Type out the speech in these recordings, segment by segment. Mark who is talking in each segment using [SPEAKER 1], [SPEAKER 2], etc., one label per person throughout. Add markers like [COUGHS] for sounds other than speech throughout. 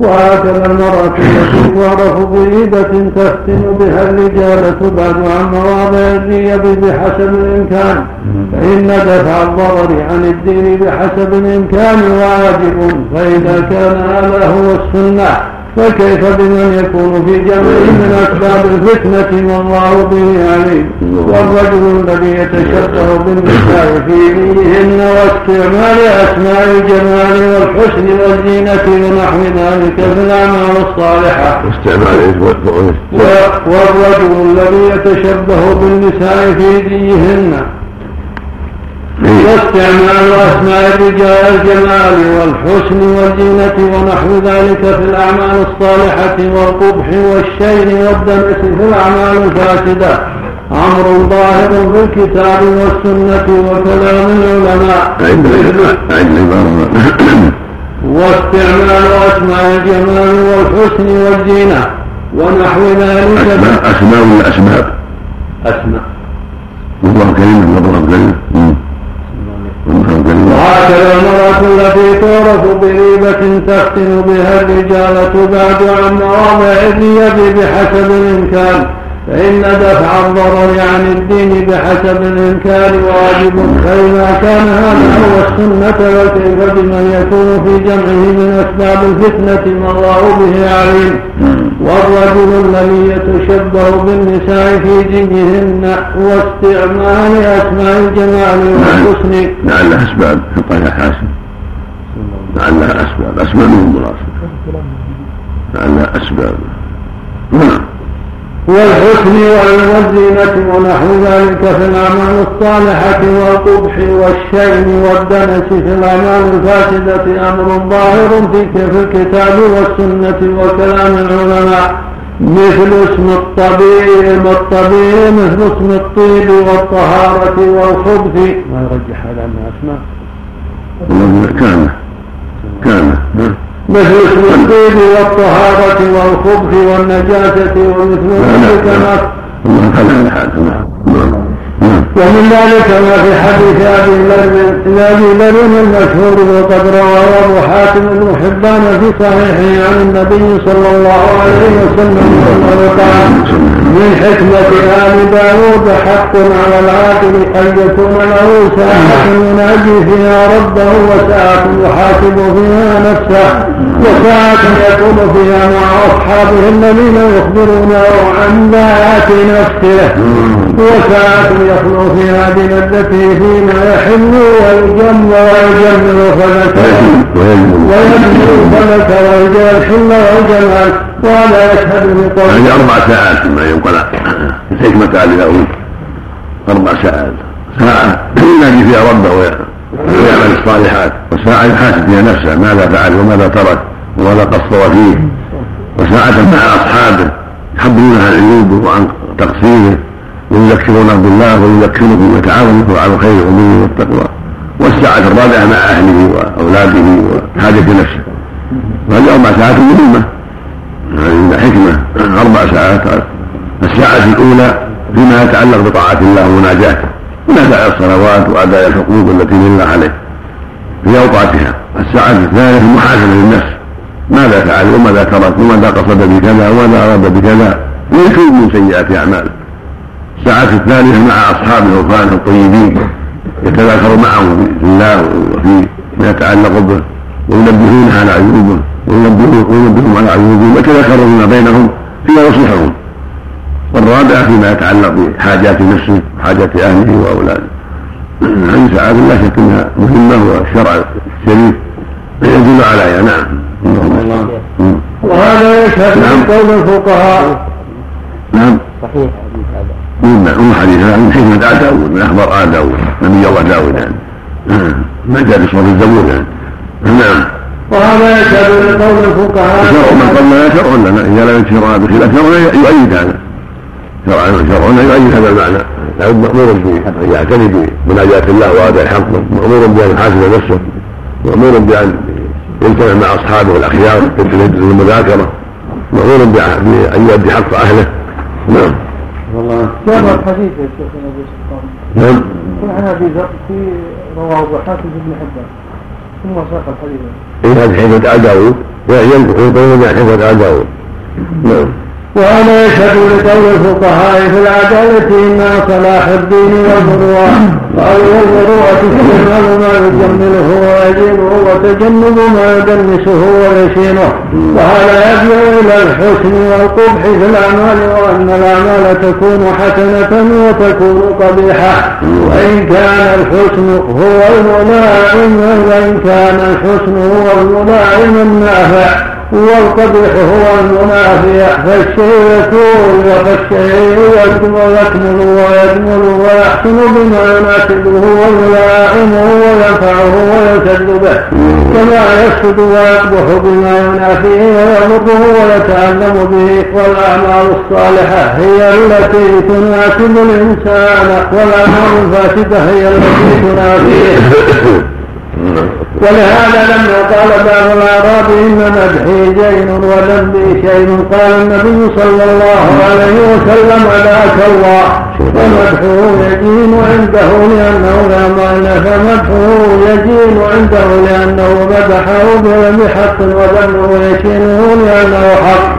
[SPEAKER 1] وهكذا المرأة التي تعرف بهبة تفتن بها الرجال تبعد عن مواضع الريب بحسب الإمكان. فإن دفع الضرر عن الدين بحسب الإمكان واجب فإذا كان هذا هو السنة. فكيف بمن يكون في جمع من أسباب الفتنة والله به عليم؟ والرجل الذي يتشبه بالنساء في دينهن واستعمال أسماء الجمال والحسن والزينة ونحو ذلك في الأعمال الصالحة.
[SPEAKER 2] واستعمال
[SPEAKER 1] والرجل الذي يتشبه بالنساء في دينهن واستعمال أسماء الرجال الجمال والحسن والزينة ونحو ذلك في الأعمال الصالحة والقبح والشين والدنس في الأعمال الفاسدة. أمر ظاهر في الكتاب والسنة وكلام العلماء. واستعمال أسماء الجمال والحسن والزينة ونحو ذلك
[SPEAKER 2] أسماء ولا أسباب؟
[SPEAKER 1] أسماء.
[SPEAKER 2] والله كريم والله كريم.
[SPEAKER 1] وهكذا المرأة التي تعرف بريبة تفتن بها الرجال تبعد عن مواضع اليد بحسب الإمكان. فإن دفع الضرر عن الدين بحسب الإمكان واجب. فإذا كان هذا هو السنة وكيف بمن يكون في جمعه من أسباب الفتنة ما الله به عليم. والرجل الذي يتشبه بالنساء في جنهن واستعمال أسماء الجمال والحسن.
[SPEAKER 2] لعلها أسباب. حطها حاسم لعلها أسباب. أسباب من المراسل. لعلها أسباب. نعم
[SPEAKER 1] والحسن والزينة ونحو ذلك في الأعمال الصالحة والقبح والشين والدنس في الأعمال الفاسدة أمر ظاهر في الكتاب والسنة وكلام العلماء. مثل اسم الطبيب الطبيب؟ مثل اسم الطيب والطهارة والخبث. ما يرجح هذا من أسماء
[SPEAKER 2] كان كان.
[SPEAKER 1] مثل اسم الطيب والطهارة والخبث والنجاسة ومثل ذلك ما ومن ذلك ما في حديث أبي أبي ذر المشهور وقد رواه ابو حاتم بن حبان في صحيحه عن النبي صلى الله عليه وسلم انه قال من حكمة آل داود حق على العاقل أن يكون له ساعة يناجي فيها ربه وساعة يحاسب فيها نفسه وساعة يكون فيها مع أصحابه الذين يخبرونه عن ذات نفسه وساعة يخلو فيها بمدته فيما يحل ويجم ويجمل فذكر ويجمل فذكر ويجمل الحل والجمال وهذا يشهد بقول
[SPEAKER 2] يعني أربع ساعات ما ينقل حكمة آل داود أربع ساعات. ساعة. ينادي فيها ربه ويعمل الصالحات. وساعة يحاسب فيها نفسه. ماذا فعل وماذا ترك وماذا قصر فيه. وساعة مع أصحابه يحبونه عن عيوبه وعن تقصيره. ويذكرونه بالله ويذكركم ويتعاون على الخير والبر والتقوى والساعة الرابعة مع أهله وأولاده وحاجة نفسه. وهذه أربع ساعات مهمة. هذه حكمة. أربع ساعات. الساعة الأولى فيما يتعلق بطاعة الله ومناجاته. من أداء الصلوات وأداء الحقوق التي لله عليه. في أوقاتها. الساعة الثانية في محاسبة للنفس. ماذا فعل وماذا ترك وماذا قصد بكذا وماذا أراد بكذا. ويتوب من سيئات أعماله. الساعة الثالثة مع أصحاب الغفران الطيبين. يتذاكر معهم في الله وفي ما يتعلق به. وينبهون على عيوبه. وينبهون على عيوبهم. ويتذاكرون فيما بينهم فيما يصلحهم. والرابعة فيما يتعلق بحاجات نفسه وحاجات أهله وأولاده. هذه ساعات لا شك أنها مهمة والشرع الشريف يدل عليها نعم.
[SPEAKER 1] وهذا يشهد نعم. من قول الفقهاء
[SPEAKER 2] نعم. صحيح. من حديث من حكمة آل داود من أخبار آل داود نبي الله داود. يعني ما جاء في صوت الزبور. يعني نعم.
[SPEAKER 1] وهذا يشهد من قول الفقهاء
[SPEAKER 2] شرع من قبلنا شرع لنا. إذا لم يشرع بخلاف شرعنا يؤيد هذا. شرعا شرعنا يؤيد هذا المعنى. لابد مأمور بأن يعتني بمناجاة الله وأداء حقه مأمور بأن يحاسب نفسه. مأمور بأن يجتمع مع أصحابه الأخيار في المذاكرة مأمور بأن يؤدي حق أهله. نعم.
[SPEAKER 1] والله. جاب الحديث يا شيخ أبو سلطان. نعم. عن ابي ذر في رواه ابو حاتم بن حبان. ثم ساق الحديث.
[SPEAKER 2] إن هذا داوود ينكح يطول حديث آل داوود نعم.
[SPEAKER 1] وأنا يشهد لقول الفقهاء في العدالة إما صلاح الدين والمروءة قالوا والمروءة استعمال ما يجمله ويجيبه وتجنب ما يدنسه ويشينه. وهذا يدعو إلى الحسن والقبح في الأعمال وأن الأعمال تكون حسنة وتكون قبيحة. وإن كان الحسن هو الملائم وإن كان الحسن هو الملائم النافع. والقبيح هو المنافع فالشيء يكون فالشيء ويكمل ويكمل ويحسن بما يناسبه ويلائمه وينفعه ويسد به. كما يسد ويقبح بما ينافيه ويضره ويتعلم به والأعمال الصالحة هي التي تناسب الإنسان والأعمال الفاسدة هي التي تنافيه. [LAUGHS] ولهذا لما قال بعض الأعراب إن مدحي زين وذنبي شيء قال النبي صلى الله عليه وسلم ذاك الله فمدحه يجين عنده لأنه لا معنى فمدحه يجين عنده لأنه مدحه بحق وذنبه يشينه لأنه حق.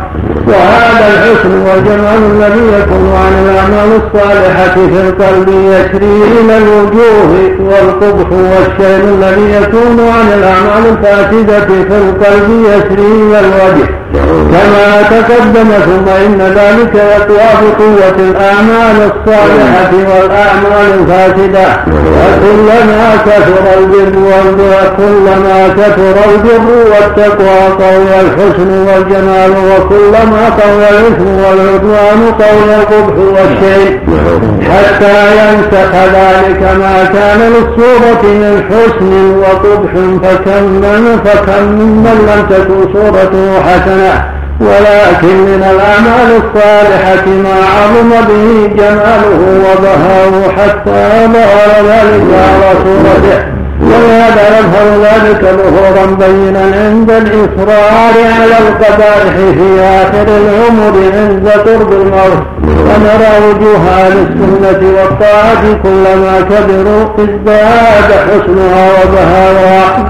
[SPEAKER 1] وهذا الحسن والجمال الذي يكون عن الأعمال الصالحة في القلب يسري إلى الوجوه والقبح والشيء الذي يكون عن الأعمال الفاسدة في القلب يسري إلى الوجه. كما تقدم ثم إن ذلك يقوى بقوة الأعمال الصالحة والأعمال الفاسدة. وكلما كثر البر وكلما كثر البر والتقوى قوي الحسن والجمال وكلما قوي الإثم والعدوان قوي القبح والشيء. حتى ينسخ ذلك ما كان للصورة من حسن وقبح فكم من فكم ممن لم تكن صورته حسنة. ولكن من الأعمال الصالحة ما عظم به جماله وبهاه حتى ظهر ذلك على صورته. ولهذا يظهر ذلك ظهورا بينا عند الإصرار على القبائح في آخر العمر عند قرب الموت ونرى وجوه أهل السنة والطاعة كلما كبروا ازداد حسنها وبهاؤها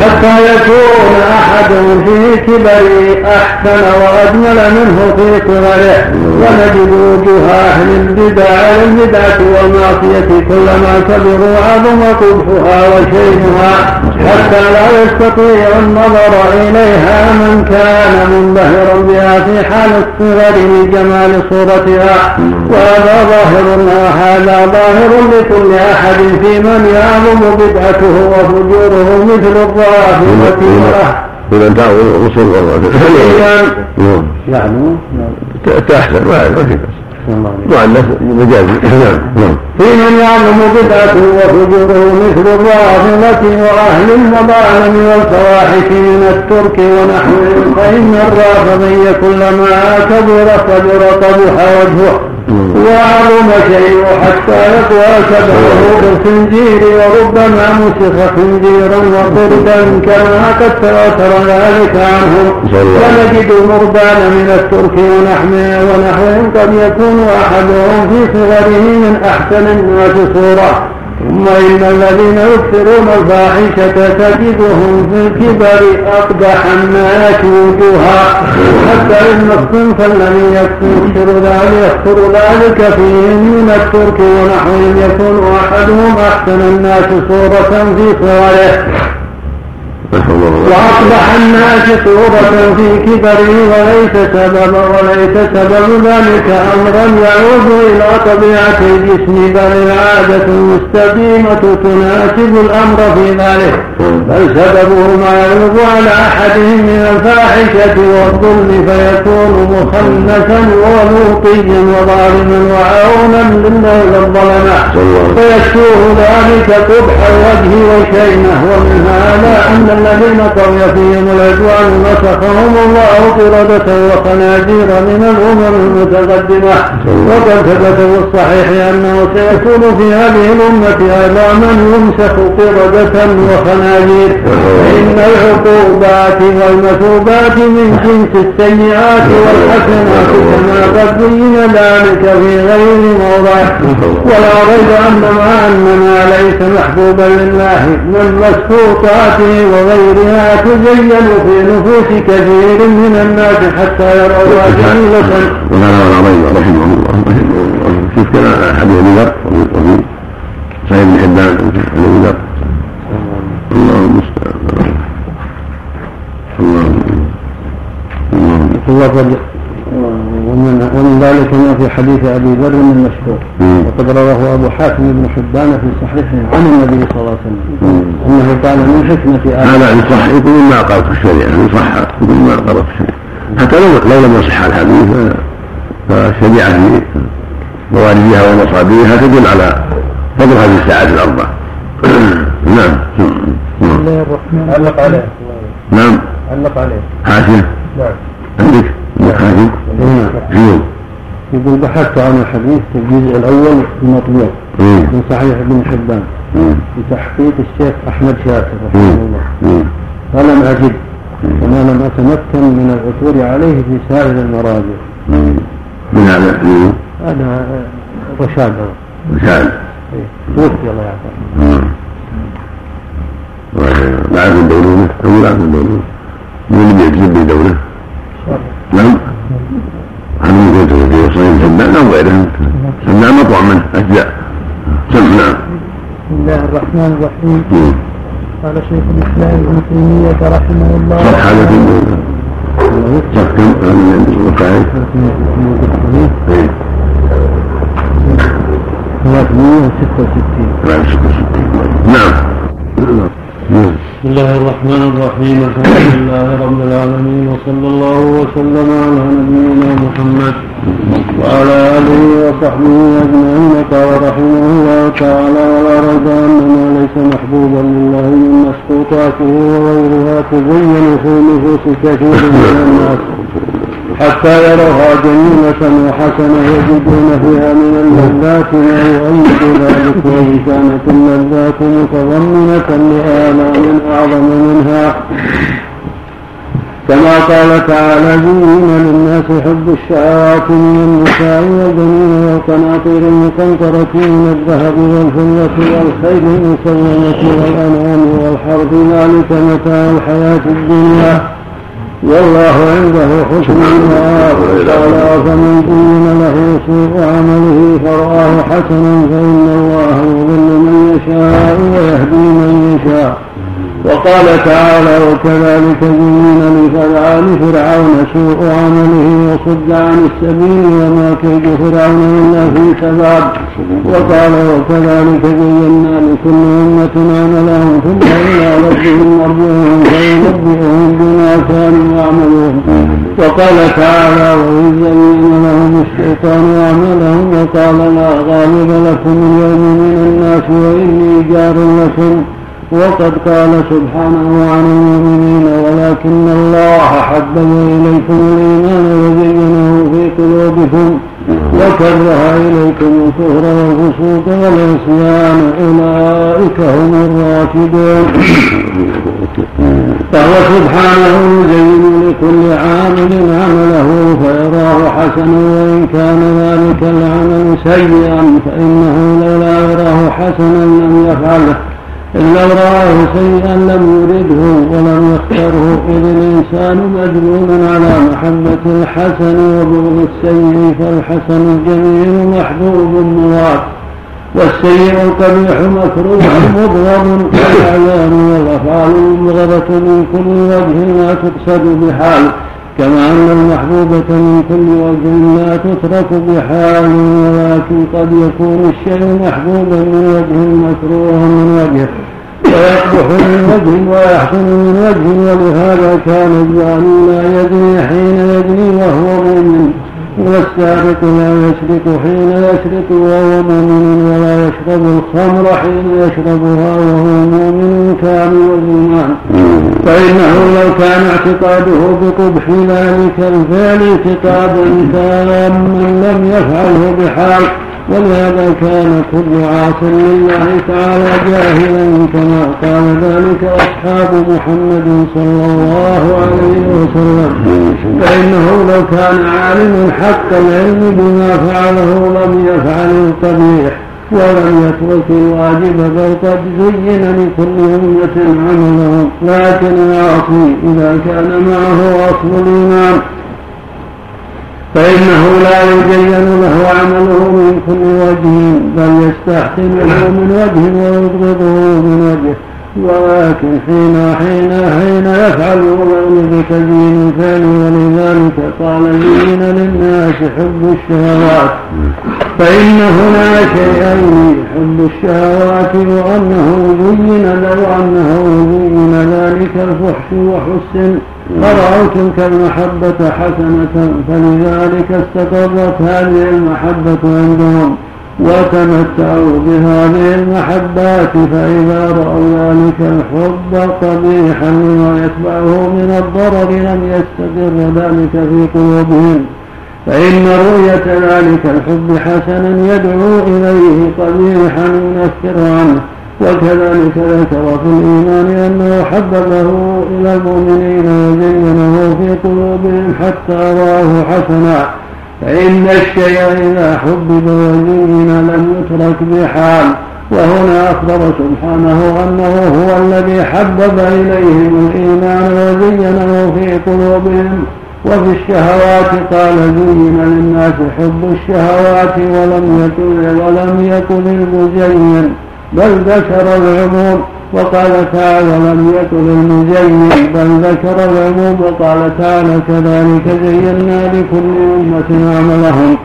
[SPEAKER 1] حتى يكون أحد في كبره أحسن وأجمل منه في صغره ونجد وجوه أهل البدع البدعة والمعصية كلما كبروا عظم قبحها وشينها. حتى لا يستطيع النظر إليها من كان منبهرا بها في حال الصغر لجمال صورتها. وهذا ظاهر هذا ظاهر لكل أحد في من يعظم بدعته وفجوره مثل يعني
[SPEAKER 2] تحسن ما في مجازي نعم نعم
[SPEAKER 1] في من يعلم بدعته وفجوره مثل الرافضة وأهل المظالم والفواحش من الترك ونحوهم فإن الرافضي كلما كبر كبر قبح وجهه وعظم شيء حتى يقوى شبهه بالخنزير وربما مسخ خنزيرا وقردا كما قد تواتر ذلك عنهم. ونجد مربان من الترك ونحمه ونحوهم قد يكون أحدهم في صغره من أحسن الناس صورة. ثم إن الذين يكثرون الفاحشة تجدهم في الكبر أقبح الناس وجوها. حتى إن الصنف الذي يكثر ذلك يكثر ذلك فيهم من الترك ونحوهم يكون أحدهم أحسن الناس صورة في صوره. وأصبح الناس صورة في كبره وليس سبب وليس سبب ذلك أمرا يعود إلى طبيعة الجسم بل العادة المستقيمة تناسب الأمر في ذلك. بل سببه ما يغلب على أحدهم من الفاحشة والظلم فيكون مخنثا ولوطيا وظالما وعونا للظلمة فيكفوه ذلك قبح الوجه وشينه. ومن هذا أن الذين قوي فيهم العدوان مسخهم الله قردة وخنازير من الأمم المتقدمة. وقد ثبت في الصحيح أنه سيكون في هذه الأمة من يمسخ قردة وخنازير. فإن العقوبات والمثوبات من جنس السيئات والحسنات كما قد بين ذلك في غير موضع. ولا ريب أن مع أن ما ليس محبوبا لله من مسقوطات وغيرها تزين في نفوس كثير من الناس حتى يروا جميلة
[SPEAKER 2] وقال رضي رحمه الله. رحمه الله. شوف كان حديث ابي ذر؟ وفي صحيح بن حبان ابي ذر. الله المستعان. الله
[SPEAKER 1] الله ومن, ومن ذلك ما في حديث أبي ذر المشهور. وقد رواه أبو حاتم بن حبان في صحيحه عن النبي صلى الله عليه وسلم. أنه قال من حكمة
[SPEAKER 2] هذا يصح يقول ما قال في الشريعة يصح يقول ما قال في الشريعة. حتى لو لو لم يصح الحديث فالشريعة في موالدها ومصابيها تدل على فضل هذه الساعات الاربع [COUGHS] نعم.
[SPEAKER 1] بسم الله الرحمن علق عليه
[SPEAKER 2] نعم.
[SPEAKER 1] علق عليه.
[SPEAKER 2] حاشيه نعم. عندك؟ نعم. يقول
[SPEAKER 1] بحثت عن الحديث في الجزء الأول المطبوع. من صحيح ابن حبان. بتحقيق الشيخ أحمد شاكر رحمه الله. فلم أجد. وما لم أتمكن من العثور عليه في سائر المراجع.
[SPEAKER 2] من هذا
[SPEAKER 1] هذا رشاد.
[SPEAKER 2] رشاد.
[SPEAKER 1] توفي الله يعافيه
[SPEAKER 2] بعد من دولته أو بعد من دولته من اللي يجذب بدوله نعم. عن قلت في صحيح سماء أو غيره سماء مطوع منه اجزاء سم نعم
[SPEAKER 1] بسم الله الرحمن الرحيم. قال شيخ الإسلام ابن تيمية رحمه الله.
[SPEAKER 2] صفحه التي صف كم؟ من الوقائع؟
[SPEAKER 1] 366
[SPEAKER 2] نعم.
[SPEAKER 1] بسم الله الرحمن الرحيم الحمد لله رب العالمين وصلى الله وسلم على نبينا محمد وعلى آله وصحبه أجمعين. قال رحمه الله تعالى ولا ريب أن ما ليس محبوبا لله من مسقوطاته وغيرها تزين في نفوس كثير من الناس. حتى يروها جميلة وحسنة يجدون فيها من اللذات ما يؤيد ذلك وإن كانت اللذات متضمنة لآلام أعظم منها. كما قال تعالى زين للناس حب الشهوات من النساء والبنين والقناطير المقنطرة من الذهب والفضة والخيل المسومة والأنعام والحرث ذلك متاع الحياة الدنيا. والله عنده حسن المآب قال أفمن زين له سوء عمله فرآه حسنا فإن الله يضل من يشاء ويهدي من يشاء. وقال تعالى وكذلك زين لفرعون فرعون سوء عمله وصد عن السبيل وما كيد فرعون إلا في تباب وقال وكذلك زينا لكل أمة عملهم ثم إلى ربهم مرجعهم فينبئهم بما كانوا يعملون. وقال تعالى وإذ زين لهم الشيطان أعمالهم وقال لا غالب لكم اليوم من الناس وإني جار لكم. وقد قال سبحانه عن المؤمنين ولكن الله حبب إليكم الإيمان وزينه في قلوبكم وكره إليكم الكفر والفسوق والعصيان. أولئك هم الراشدون. فهو سبحانه يزين لكل عامل عمله فيراه حسنا وإن كان ذلك العمل سيئا فإنه لولا يراه حسنا لم يفعله. لو رآه شيئا لم يرده ولم يختره إذ الإنسان مجنون على محبة الحسن وبغض السيء فالحسن الجميل محبوب مراد والسيء القبيح مكروه مبغض والأعيان والأفعال مبغضة من كل وجه لا تقصد بحال. كما أن المحبوبة من كل وجه لا تترك بحال ولكن قد يكون الشيء محبوبا من وجه مكروها من وجه ويقبح من وجه ويحسن من وجه ولهذا كان الجاني لا يدري حين يدري وهو مؤمن. والسارق لا يسرق حين يسرق وهو مؤمن ولا يشرب الخمر حين يشربها وهو مؤمن كامل الإيمان فإنه لو كان اعتقاده بقبح ذلك الفعل اعتقادا تاما لم يفعله بحال. ولهذا كان كل عاص لله تعالى جاهلا كما قال ذلك أصحاب محمد صلى الله عليه وسلم. فإنه لو كان عالم حق العلم بما فعله لم يفعل القبيح ولم يترك الواجب بل قد زين لكل أمة عملهم. لكن العاصي إذا كان معه أصل الإيمان فإنه لا يزين له عمله من كل وجه بل يستحسنه من وجه ويبغضه من وجه. ولكن حين حين حين يفعل الغير بتزيين الفعل ولذلك قال زين للناس حب الشهوات فإن هنا شيئين حب الشهوات وأنه زين له أنه زين ذلك الفحش وحسن فرأوا تلك المحبة حسنة فلذلك استقرت هذه المحبة عندهم وتمتعوا بهذه المحبات فإذا رأوا ذلك الحب قبيحا لما يتبعه من الضرر لم يستقر ذلك في قلوبهم. فإن رؤية ذلك الحب حسنا يدعو إليه قبيحا ينفر عنه وكذلك ذكر في الإيمان أنه حببه إلى المؤمنين وزينه في قلوبهم حتى رآه حسنا. فإن الشيء إذا حبب وزين لم يترك بحال وهنا أخبر سبحانه أنه هو الذي حبب إليهم الإيمان وزينه في قلوبهم. وفي الشهوات قال زين للناس حب الشهوات ولم يكن ولم يكن المزين. بل ذكر العموم وقال تعالى ولم يكن المزين بل ذكر العموم وقال تعالى كذلك زينا لكل أمة عملهم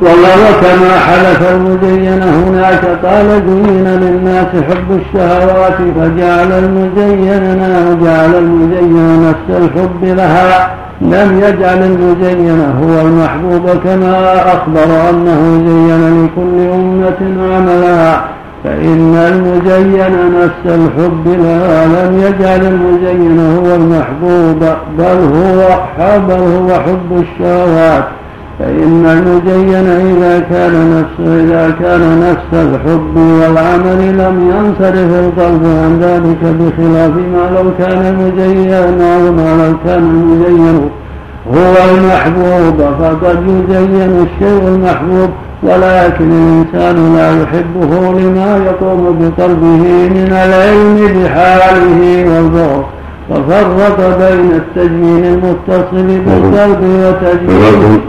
[SPEAKER 1] والله كما حلف المزين هناك قال زين للناس حب الشهوات فجعل المزين جعل المزين نفس الحب لها. لم يجعل المزين هو المحبوب كما أخبر أنه زين لكل أمة عملها فإن المزين نفس الحب لا لم يجعل المزين هو المحبوب بل هو بل هو حب الشهوات. فإن المزين إذا كان نفس إذا كان نفس الحب والعمل لم ينصرف القلب عن ذلك بخلاف ما لو كان المزين أو ما لو كان المزين هو المحبوب فقد يزين الشيء المحبوب ولكن الإنسان لا يحبه لما يقوم بقلبه من العلم بحاله والبغض ففرق بين التزيين المتصل بالقلب وتزيين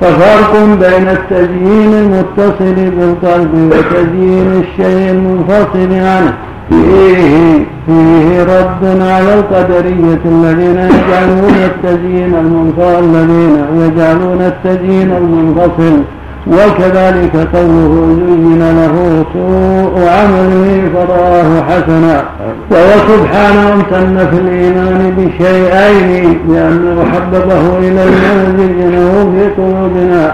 [SPEAKER 1] ففرق بين التزيين المتصل بالقلب وتزيين الشيء المنفصل عنه. فيه فيه رد على القدرية الذين يجعلون التزيين المنفصل الذين يجعلون التزيين المنفصل وكذلك قوله زين له سوء عمله فراه حسنا. وهو سبحانه امتن في الإيمان بشيئين لأنه حببه إلى زينه في قلوبنا.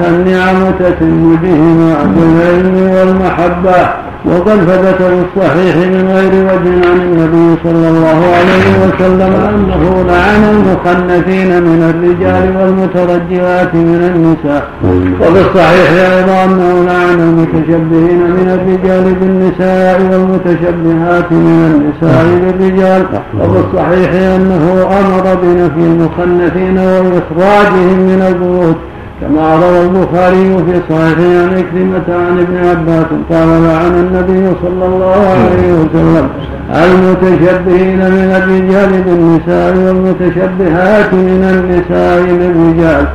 [SPEAKER 1] فالنعم تتم بهما بالعلم والمحبة. وقد ثبت في الصحيح من غير وجه عن النبي صلى الله عليه وسلم أنه لعن المخنثين من الرجال والمترجلات من النساء. وفي الصحيح أيضا أنه لعن المتشبهين من الرجال بالنساء والمتشبهات من النساء بالرجال. وفي الصحيح أنه أمر بنفي المخنثين وإخراجهم من البيوت. كما روى البخاري في صحيحه عن عكرمة عن ابن عباس قال لعن النبي صلى الله عليه وسلم المتشبهين من الرجال بالنساء والمتشبهات من النساء بالرجال.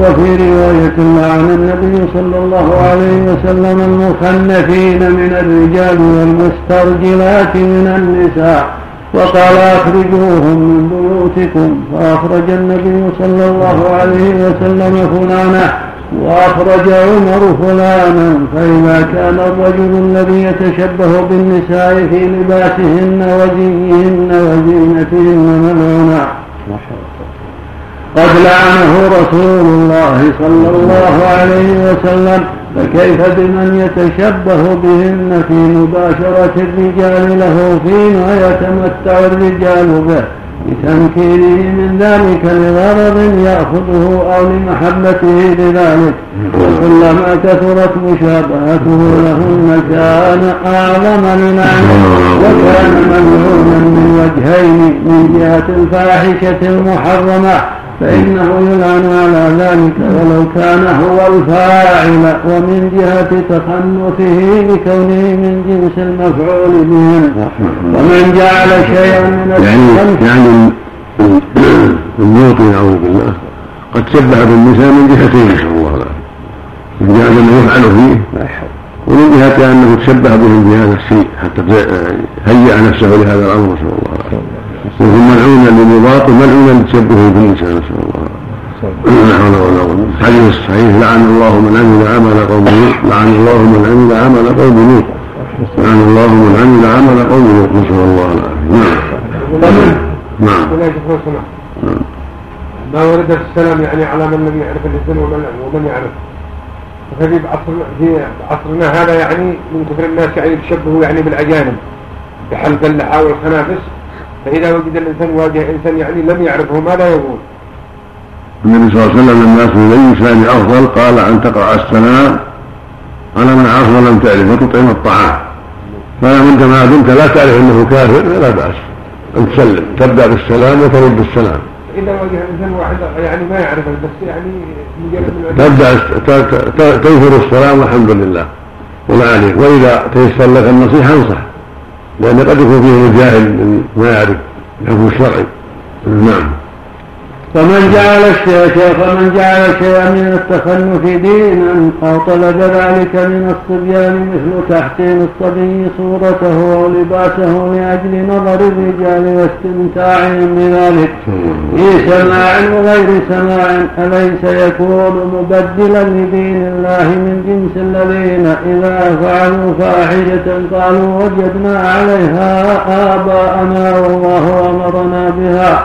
[SPEAKER 1] وفي رواية لعن النبي صلى الله عليه وسلم المخنثين من الرجال والمسترجلات من النساء. وقال أخرجوهم من بيوتكم. فأخرج النبي صلى الله عليه وسلم فلانا وأخرج عمر فلانا. فإذا كان الرجل الذي يتشبه بالنساء في لباسهن وزيهن وزينتهن ملعونا. قد لعنه رسول الله صلى الله عليه وسلم. فكيف بمن يتشبه بهن في مباشرة الرجال له فيما يتمتع الرجال به؟ بتنكيره من ذلك لغرض يأخذه أو لمحبته لذلك. وكلما كثرت مشابهته لهن كان أعظم للعنة وكان ممنونا من وجهين من جهة الفاحشة المحرمة فإنه يلعن على ذلك ولو كان هو الفاعل ومن جهة تخنثه لكونه من جنس المفعول بهم ومن جعل شيئا من
[SPEAKER 2] يعني يعني الموطن أعوذ بالله قد شبه بالنساء من جهتين نسأل الله العافية من جهة أنه يفعل فيه ومن جهة أنه تشبه بهم بهذا الشيء حتى هيأ نفسه لهذا الأمر نسأل الله العافية. وهو ملعونا لمضاق وملعونا لتشبهه بالنساء نسأل الله. لا حول ولا قوة. الحديث الصحيح لعن الله من عمل عمل قوم لوط لعن الله من عمل عمل قوم لوط لعن الله من عمل عمل قوم لوط نسأل الله العافية.
[SPEAKER 3] نعم. نعم. ما ورد في السلام يعني على من لم يعرف الإنسان ومن ومن يعرف. ففي بعصرنا في عصرنا هذا يعني من كثر الناس يعني يتشبهوا يعني بالأجانب. بحلق اللحى والخنافس. فإذا وجد الإنسان واجه إنسان يعني لم يعرفه ماذا يقول؟
[SPEAKER 2] النبي صلى الله عليه وسلم سئل أي الإنسان أفضل قال أن تقرأ السلام على من عرف ولم تعرف وتطعم الطعام. فلا ما دمت لا تعرف أنه كافر لا بأس. أن تسلم تبدأ بالسلام وترد بالسلام.
[SPEAKER 3] إذا واجه إنسان واحد يعني ما يعرفه بس يعني
[SPEAKER 2] تبدأ تنشر السلام والحمد لله. ولا عليك وإذا تيسر لك النصيحة انصح. لأن قد يكون فيه جاهل ما يعرف الحكم الشرعي نعم.
[SPEAKER 1] فمن جعل الشيء فمن جعل شيئا من التخنث دينا أو طلب ذلك من الصبيان مثل تحسين الصبي صورته أو لباسه لأجل نظر الرجال واستمتاعهم بذلك. في سماع وغير سماع أليس يكون مبدلا لدين الله من جنس الذين إذا فعلوا فاحشة قالوا وجدنا عليها آباءنا والله أمرنا بها.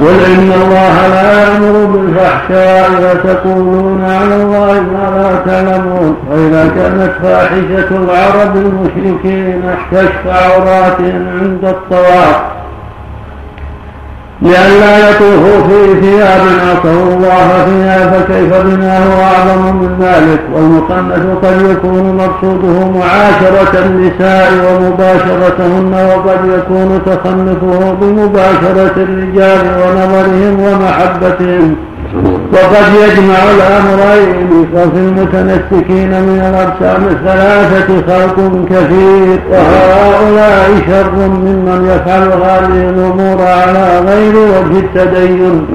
[SPEAKER 1] قل إن الله الله لا يأمر بالفحشاء وتقولون على الله ما لا تعلمون. وإذا كانت فاحشة العرب المشركين احتشف عوراتهم عند الطواف. لئلا يطوفوا في ثياب عصوا الله فيها فكيف بما هو أعظم من ذلك؟ والمصنف قد يكون مقصوده معاشرة النساء ومباشرتهن وقد يكون تخنفه بمباشرة الرجال ونظرهم ومحبتهم. وقد يجمع الأمرين ففي المتنسكين من الأقسام الثلاثة خلق كثير وهؤلاء شر ممن يفعل هذه الأمور على غير وجه التدين.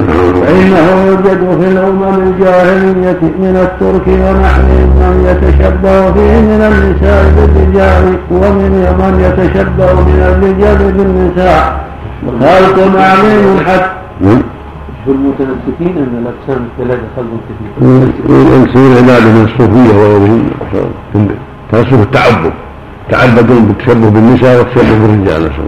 [SPEAKER 1] فإنه يوجد في الأمم الجاهلية من الترك ونحوهم من يتشبه فيه من النساء بالرجال ومن من يتشبه من الرجال بالنساء. خلق عظيم حتى
[SPEAKER 3] في المتنسكين من الاقسام الثلاثه خلق كثير
[SPEAKER 2] ينسون العباده من الصوفية وغيرهم. تنسك التعبد. تعبدون بالتشبه بالنساء والتشبه بالرجال. نسأل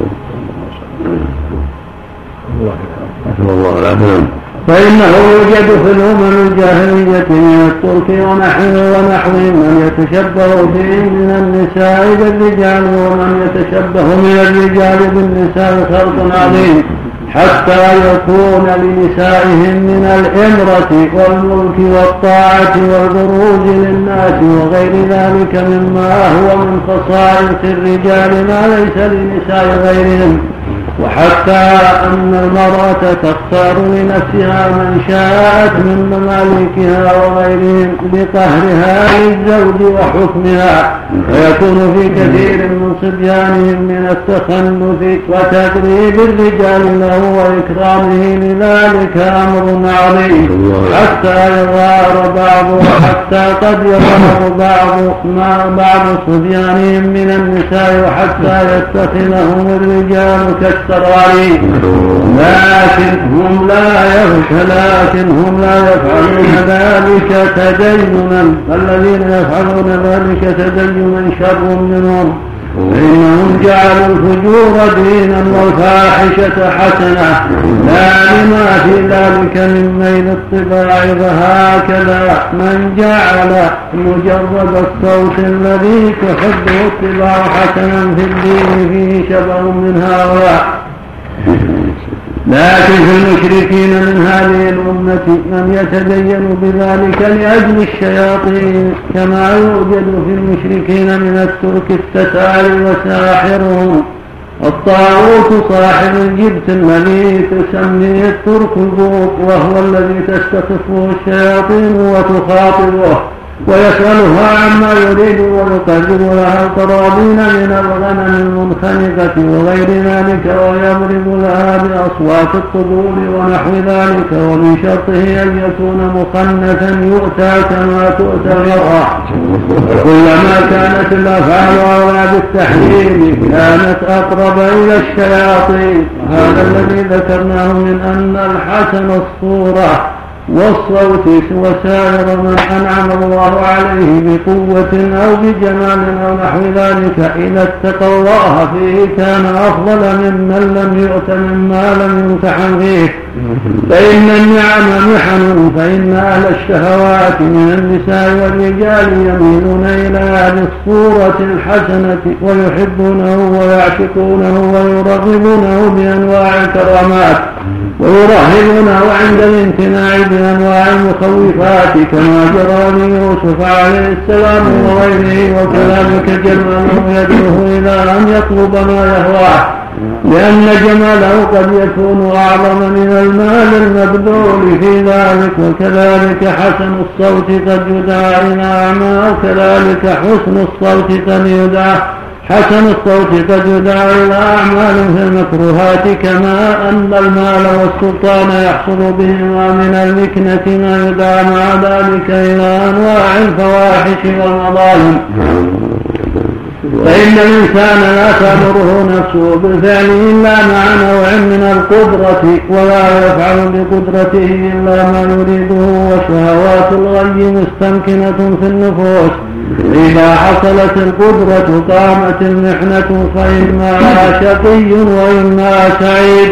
[SPEAKER 2] الله. الله العافية.
[SPEAKER 1] فإنه يوجد في الأمم الجاهلية من الترك ونحوه ونحوهم من يتشبه به من النساء بالرجال ومن يتشبه من الرجال بالنساء. خلق عظيم. حتى يكون لنسائهم من الإمرة والملك والطاعة والبروج للناس وغير ذلك مما هو من خصائص الرجال ما ليس لنساء غيرهم. وحتى أن المرأة تختار لنفسها من شاءت من مماليكها وغيرهم بقهرها للزوج وحكمها. ويكون في كثير من صبيانهم من التخنث وتدريب الرجال له وإكرامه لذلك أمر عظيم حتى يظهر بعض حتى قد يظهر بعض ما بعض صبيانهم من النساء حتى يتخذهم الرجال كالسلام لكن هم لا لكن هم لا يفعلون ذلك تدينا الذين يفعلون ذلك تدينا شر منهم. فإنهم جعلوا الفجور دينا والفاحشة حسنة. لا لما في ذلك من ميل الطباع فهكذا من جعل مجرد الصوت الذي تحبه الطباع حسنا في الدين فيه شبه من هؤلاء لكن في المشركين من هذه الأمة من يتدين بذلك لأجل الشياطين كما يوجد في المشركين من الترك التتار وساحرهم. الطاغوت صاحب الجبت الذي تسميه الترك البوق وهو الذي تستخفه الشياطين وتخاطبه. ويسألها عما يريد ويقدر لها القرابين من الغنم المنخنقة وغير ذلك ويضرب لها بأصوات الطبول ونحو ذلك ومن شرطه أن يكون مخنثا يؤتى كما تؤتى المرأة. كلما كانت الأفعال أولى بالتحريم كانت أقرب إلى الشياطين. هذا الذي ذكرناه من أن الحسن الصورة والصوت وسائر من أنعم الله عليه بقوة أو بجمال أو نحو ذلك إذا اتقى الله فيه كان أفضل ممن لم يؤت مما لم يمتحن فيه. فإن النعم محن فإن أهل الشهوات من النساء والرجال يميلون إلى هذه الصورة الحسنة ويحبونه ويعشقونه ويرغبونه بأنواع الكرامات. ويرهبونه عند الامتناع بأنواع المخوفات كما جرى ليوسف عليه السلام وغيره وكذلك جماله يدعوه إلى أن يطلب ما يهواه لأن جماله قد يكون أعظم من المال المبذول في ذلك وكذلك حسن الصوت قد يدعى إلى أعمى وكذلك حسن الصوت قد يدعى حسن الصوت قد يدعى إلى أعمال في المكروهات كما أن المال والسلطان يحصل بهما من المكنة ما يدعى مع ذلك إلى أنواع الفواحش والمظالم. فإن الإنسان لا تأمره نفسه بالفعل إلا مع نوع من القدرة ولا يفعل بقدرته إلا ما يريده وشهوات الغي مستمكنة في النفوس. إذا حصلت القدرة قامت المحنة فإما شقي وإما سعيد.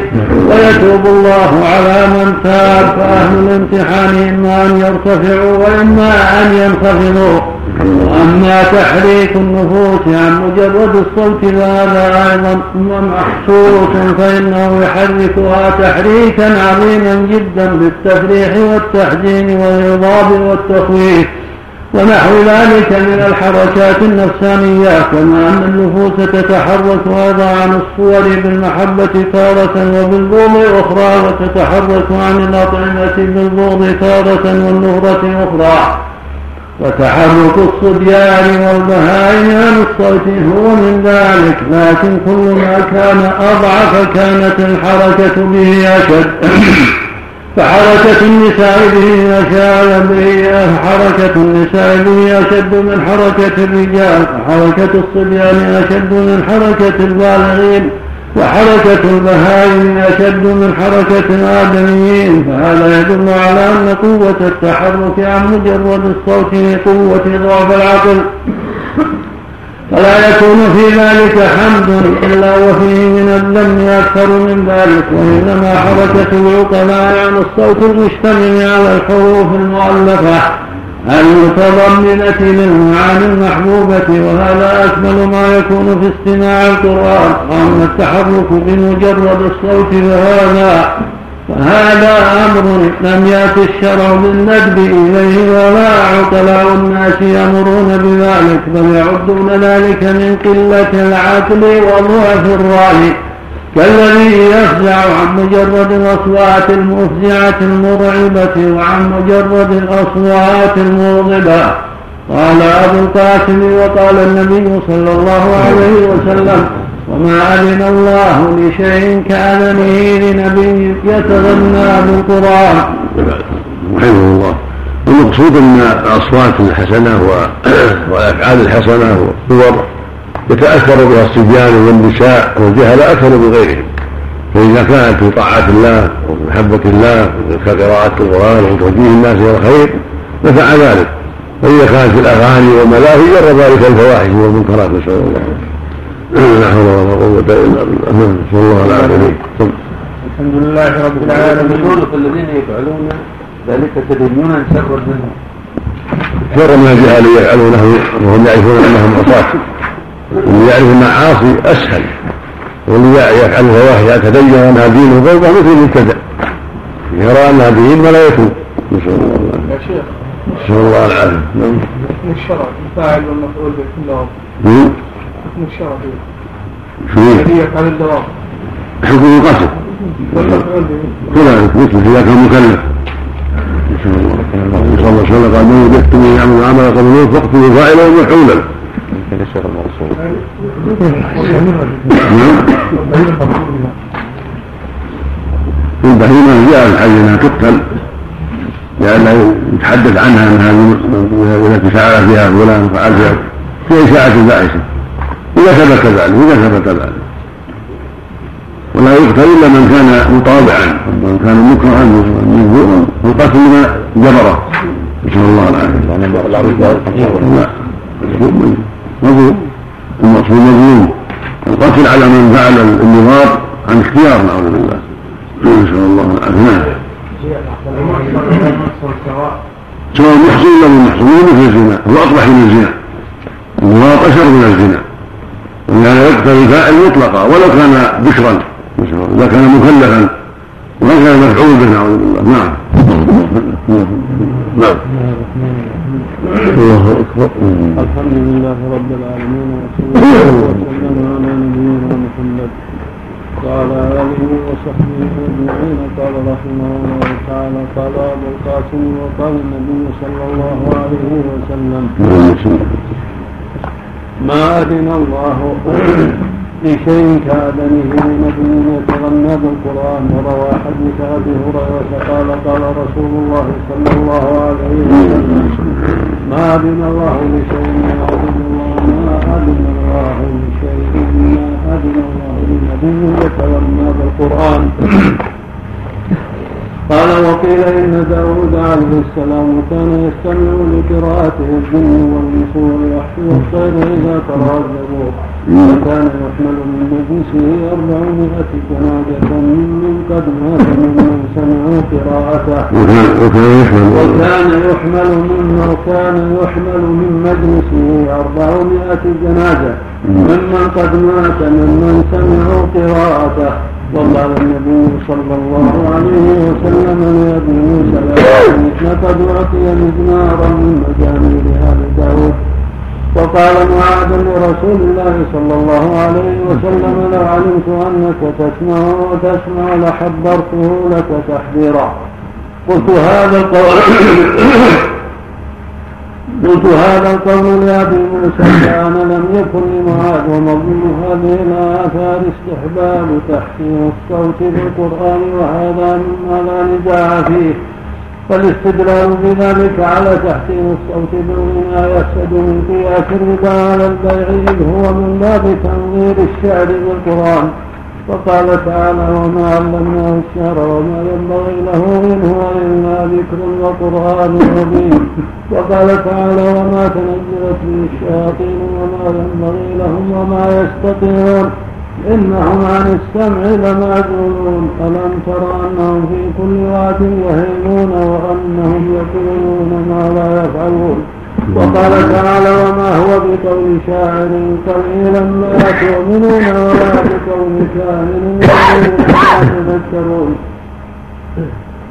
[SPEAKER 1] ويتوب الله على من تاب فأهل الامتحان إما أن يرتفعوا وإما أن ينخفضوا. وأما تحريك النفوس عن مجرد الصوت فهذا أيضا محسوس فإنه يحركها تحريكا عظيما جدا بالتفريح والتحزين والغضاب والتخويف. ونحو ذلك من الحركات النفسانية كما أن النفوس تتحرك أيضا عن الصور بالمحبة تارة وبالبغض أخرى وتتحرك عن الأطعمة بالبغض تارة والنهرة أخرى. وتحرك الصبيان والبهائم عن الصوت هو من ذلك لكن كل ما كان أضعف كانت الحركة به أشد. [COUGHS] فحركة النساء به أشد به حركة النساء به أشد من حركة الرجال وحركة الصبيان أشد من حركة البالغين. وحركة البهائم أشد من حركة الآدميين فهذا يدل على أن قوة التحرك عن مجرد الصوت هي قوة ضعف العقل. فلا يكون في ذلك حمد إلا وفيه من الذم أكثر من ذلك وإنما حركة العقلاء عن الصوت المشتمل على الحروف المؤلفة. المتضمنة للمعاني المحبوبة وهذا أكمل ما يكون في استماع القرآن؟ أما التحرك بمجرد الصوت فهذا فهذا أمر لم يأت الشرع بالندب إليه ولا عقلاء الناس يأمرون بذلك بل يعدون ذلك من قلة العقل وضعف الرأي. كالذي يفزع عن مجرد الأصوات المفزعة المرعبة وعن مجرد الأصوات المغضبة قال أبو القاسم وقال النبي صلى الله عليه وسلم وما أذن الله لشيء كأذنه لنبي يتغنى بالقرآن.
[SPEAKER 2] رحمه الله. المقصود أن الأصوات الحسنة [CLEARS THROAT] والأفعال الحسنة والصور يتأثر بها الصبيان والنساء والجهل أكثر من غيرهم. فإذا كانت في طاعات الله ومحبة الله كقراءة القرآن وتوجيه الناس إلى الخير نفع ذلك. وإذا كانت في الأغاني والملاهي جر ذلك الفواحش والمنكرات نسأل الله لا حول ولا قوة إلا بالله. نسأل الله العافية.
[SPEAKER 3] الحمد لله رب العالمين. الذين يفعلون ذلك تدينا شرا منهم.
[SPEAKER 2] شر من الجهال يفعلونه وهم يعرفون أنهم عصاة. واللي يعرف المعاصي أسهل. واللي يفعل الفواحش يتدين انها دين وفوقه مثل المبتدع يرى أنها دين ولا يتوب نسأل الله العافية. يا شيخ. نسأل الله العافية. نعم. الشرع الفاعل والمفعول به كلهم حكم الشرع شو الذي يفعل الدوام حكم القتل كذلك مثل إذا كان مكلف. نسأل الله صلى الله عليه وسلم قال من وجدتم يعمل عمل قبل فاقتلوا فاعلا ومفعولا الشيخ البهيمة جاء الحي تقتل لأن يتحدث عنها انها التي فعل فيها فلان وفعل فيها في إشاعة البائسة إذا ثبت ذلك إذا ثبت ذلك ولا يقتل إلا من كان مطابعا من كان مكرها مجبورا والقتل لما جبره نسأل الله العافية مظلوم المقصود مظلوم القتل على من فعل النظام عن اختيار نعوذ بالله. نسأل الله العافية. نعم. سواء محصن ولا محصن مثل الزنا هو أقبح من الزنا. النظام أشر من الزنا. ولهذا يقتل الفاعل مطلقا ولو كان بشرا إذا كان مكلفا وما كان مفعول به نعوذ بالله. نعم. [LAUGHS] نعم. الله
[SPEAKER 1] أكبر. الحمد لله رب العالمين وصلى الله وسلم على نبينا محمد وعلى آله وصحبه أجمعين. قال رحمه الله تعالى قال أبو القاسم وقال النبي صلى الله عليه وسلم ما أذن الله لشيء كادنه نبي يتغنى بالقران وروى حديث ابي هريره قال قال رسول الله صلى الله عليه وسلم ما اذن الله لشيء ما اذن الله ما اذن الله لشيء ما اذن الله لنبي يتغنى بالقران قال وقيل إن داود عليه السلام كان يستمع لقراءته الجن والنسور والوحش والطير إذا تراجبوا وكان يحمل من مجلسه أربعمائة جنازة من قد مات ممن سمعوا قراءته. وكان يحمل مما كان يحمل من مجلسه أربعمائة جنازة ممن قد مات ممن سمعوا قراءته. وقال النبي صلى الله عليه وسلم لأبي موسى لقد أعطي مزمارا من مزامير آل داود وقال معاذ لرسول الله صلى الله عليه وسلم لو علمت انك تسمع وتسمع لحبرته لك تحذيرا قلت هذا القول. قلت هذا القول لأبي موسى كان لم يكن لمعاذ ومضمون هذه الاثار استحباب تحسين الصوت بالقرآن وهذا مما لا نزاع فيه. فالاستدلال بذلك على تحسين الصوت بالغناء يفسد من قياس الربا على البيع إذ هو من باب تنظير الشعر بالقرآن وقال تعالى وما علمناه الشعر وما ينبغي له إن هو إلا ذكر وقرآن مبين. وقال تعالى وما تنزلت به الشياطين وما ينبغي لهم وما يستطيعون. إنهم عن السمع لمعزولون. ألم تر أنهم في كل واد يهيمون وأنهم يقولون ما لا يفعلون؟ وقال تعالى وما هو بقول شاعر قليلا ما تؤمنون ولا بقول كاهن لا تذكرون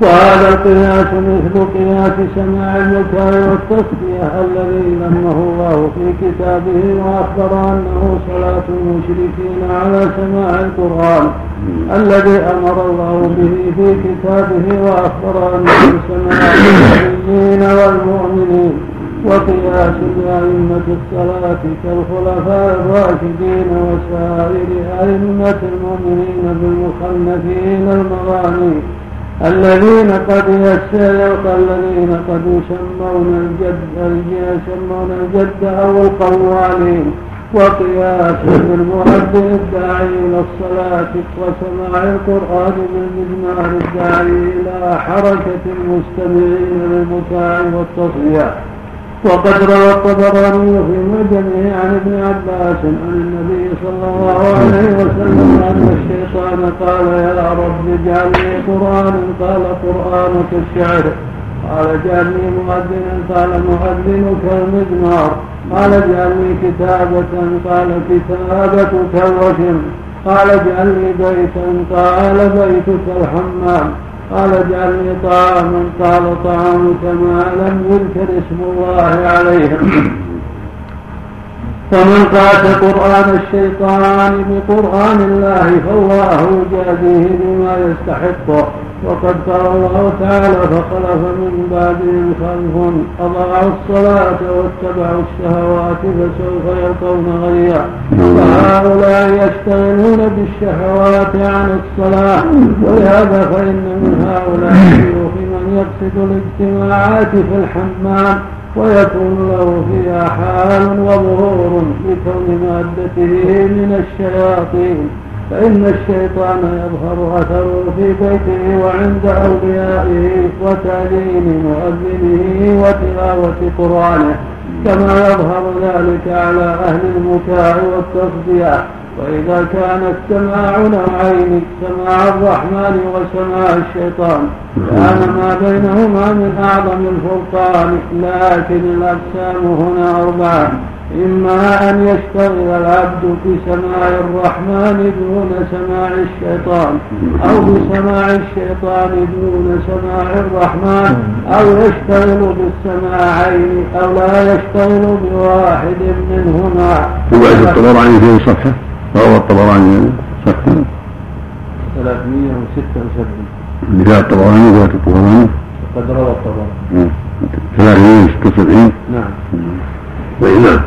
[SPEAKER 1] وهذا القياس مثل قياس سماع البكاء والتصفية الذي ذمه الله في كتابه وأخبر أنه صلاة المشركين على سماع القرآن الذي أمر الله به في كتابه وأخبر أنه سماع النبيين والمؤمنين. وقياس الأئمة الصلاة كالخلفاء الراشدين وسائر أئمة المؤمنين بالمخلفين المغاني الذين قد يسرق الذين قد يسمون الجد يسمون الجد أو القوالين وقياس بالمؤذن الداعي إلى الصلاة وسماع القرآن بالمزمار الداعي إلى حركة المستمعين للبكاء والتصفية. وقد روى الطبراني في معجمه عن ابن عباس عن النبي صلى الله عليه وسلم أن الشيطان قال يا رب اجعل لي قرانا قال قرآنك الشعر. قال اجعلني مؤذنا. قال مؤذنك المزمار قال اجعلني كتابة. قال كتابتك الوشم قال اجعلني بيتا. قال بيتك الحمام. قال اجعلني طعاما قال طعامك ما لم يذكر اسم الله عليه. فمن قاس قرآن الشيطان بقرآن الله فالله يجازيه بما يستحق وقد قال الله تعالى فخلف من بعدهم خلف أضاعوا الصلاة واتبعوا الشهوات فسوف يلقون غيا. فهؤلاء يشتغلون بالشهوات عن الصلاة. ولهذا فإن من هؤلاء الشيوخ من يقصد الاجتماعات في الحمام ويكون له فيها حال وظهور بكون مادته من الشياطين. فإن الشيطان يظهر أثره في بيته وعند أوليائه وتعليم مؤذنه وتلاوة قرآنه كما يظهر ذلك على أهل المتاع والتصدية وإذا كان السماع نوعين سماع الرحمن وسماع الشيطان كان ما بينهما من أعظم الفرقان لكن الأقسام هنا أربعة. إما أن يشتغل العبد بسماع الرحمن دون سماع الشيطان أو بسماع الشيطان دون سماع الرحمن أو يشتغل بالسماعين أو لا يشتغل بواحد منهما.
[SPEAKER 2] رواية الطبراني في صفحة؟ روى الطبراني صفحة؟
[SPEAKER 1] 376
[SPEAKER 2] اللي فيها الطبراني رواية الطبراني.
[SPEAKER 1] قد روى الطبراني.
[SPEAKER 2] 376
[SPEAKER 1] نعم.
[SPEAKER 2] نعم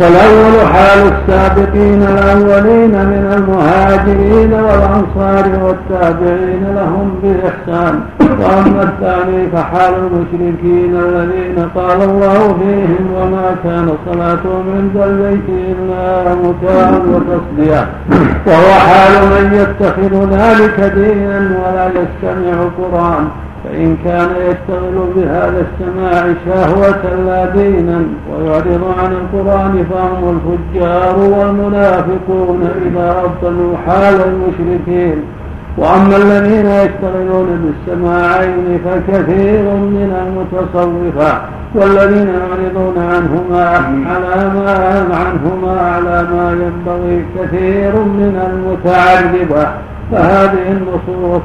[SPEAKER 1] فالأول حال السابقين الأولين من المهاجرين والأنصار والتابعين لهم بإحسان. وأما الثاني فحال المشركين الذين قال الله فيهم وما كان صلاتهم عند البيت إلا مكاء وتصدية. وهو حال من يتخذ ذلك دينا ولا يستمع قرآن فإن كان يشتغل بهذا السماع شهوة لا دينا ويعرض عن القرآن فهم الفجار والمنافقون إذا أبطلوا حال المشركين. وأما الذين يشتغلون بالسماعين فكثير من المتصوفة والذين يعرضون عنهما على ما عنهما على ما ينبغي كثير من المتعربة فهذه النصوص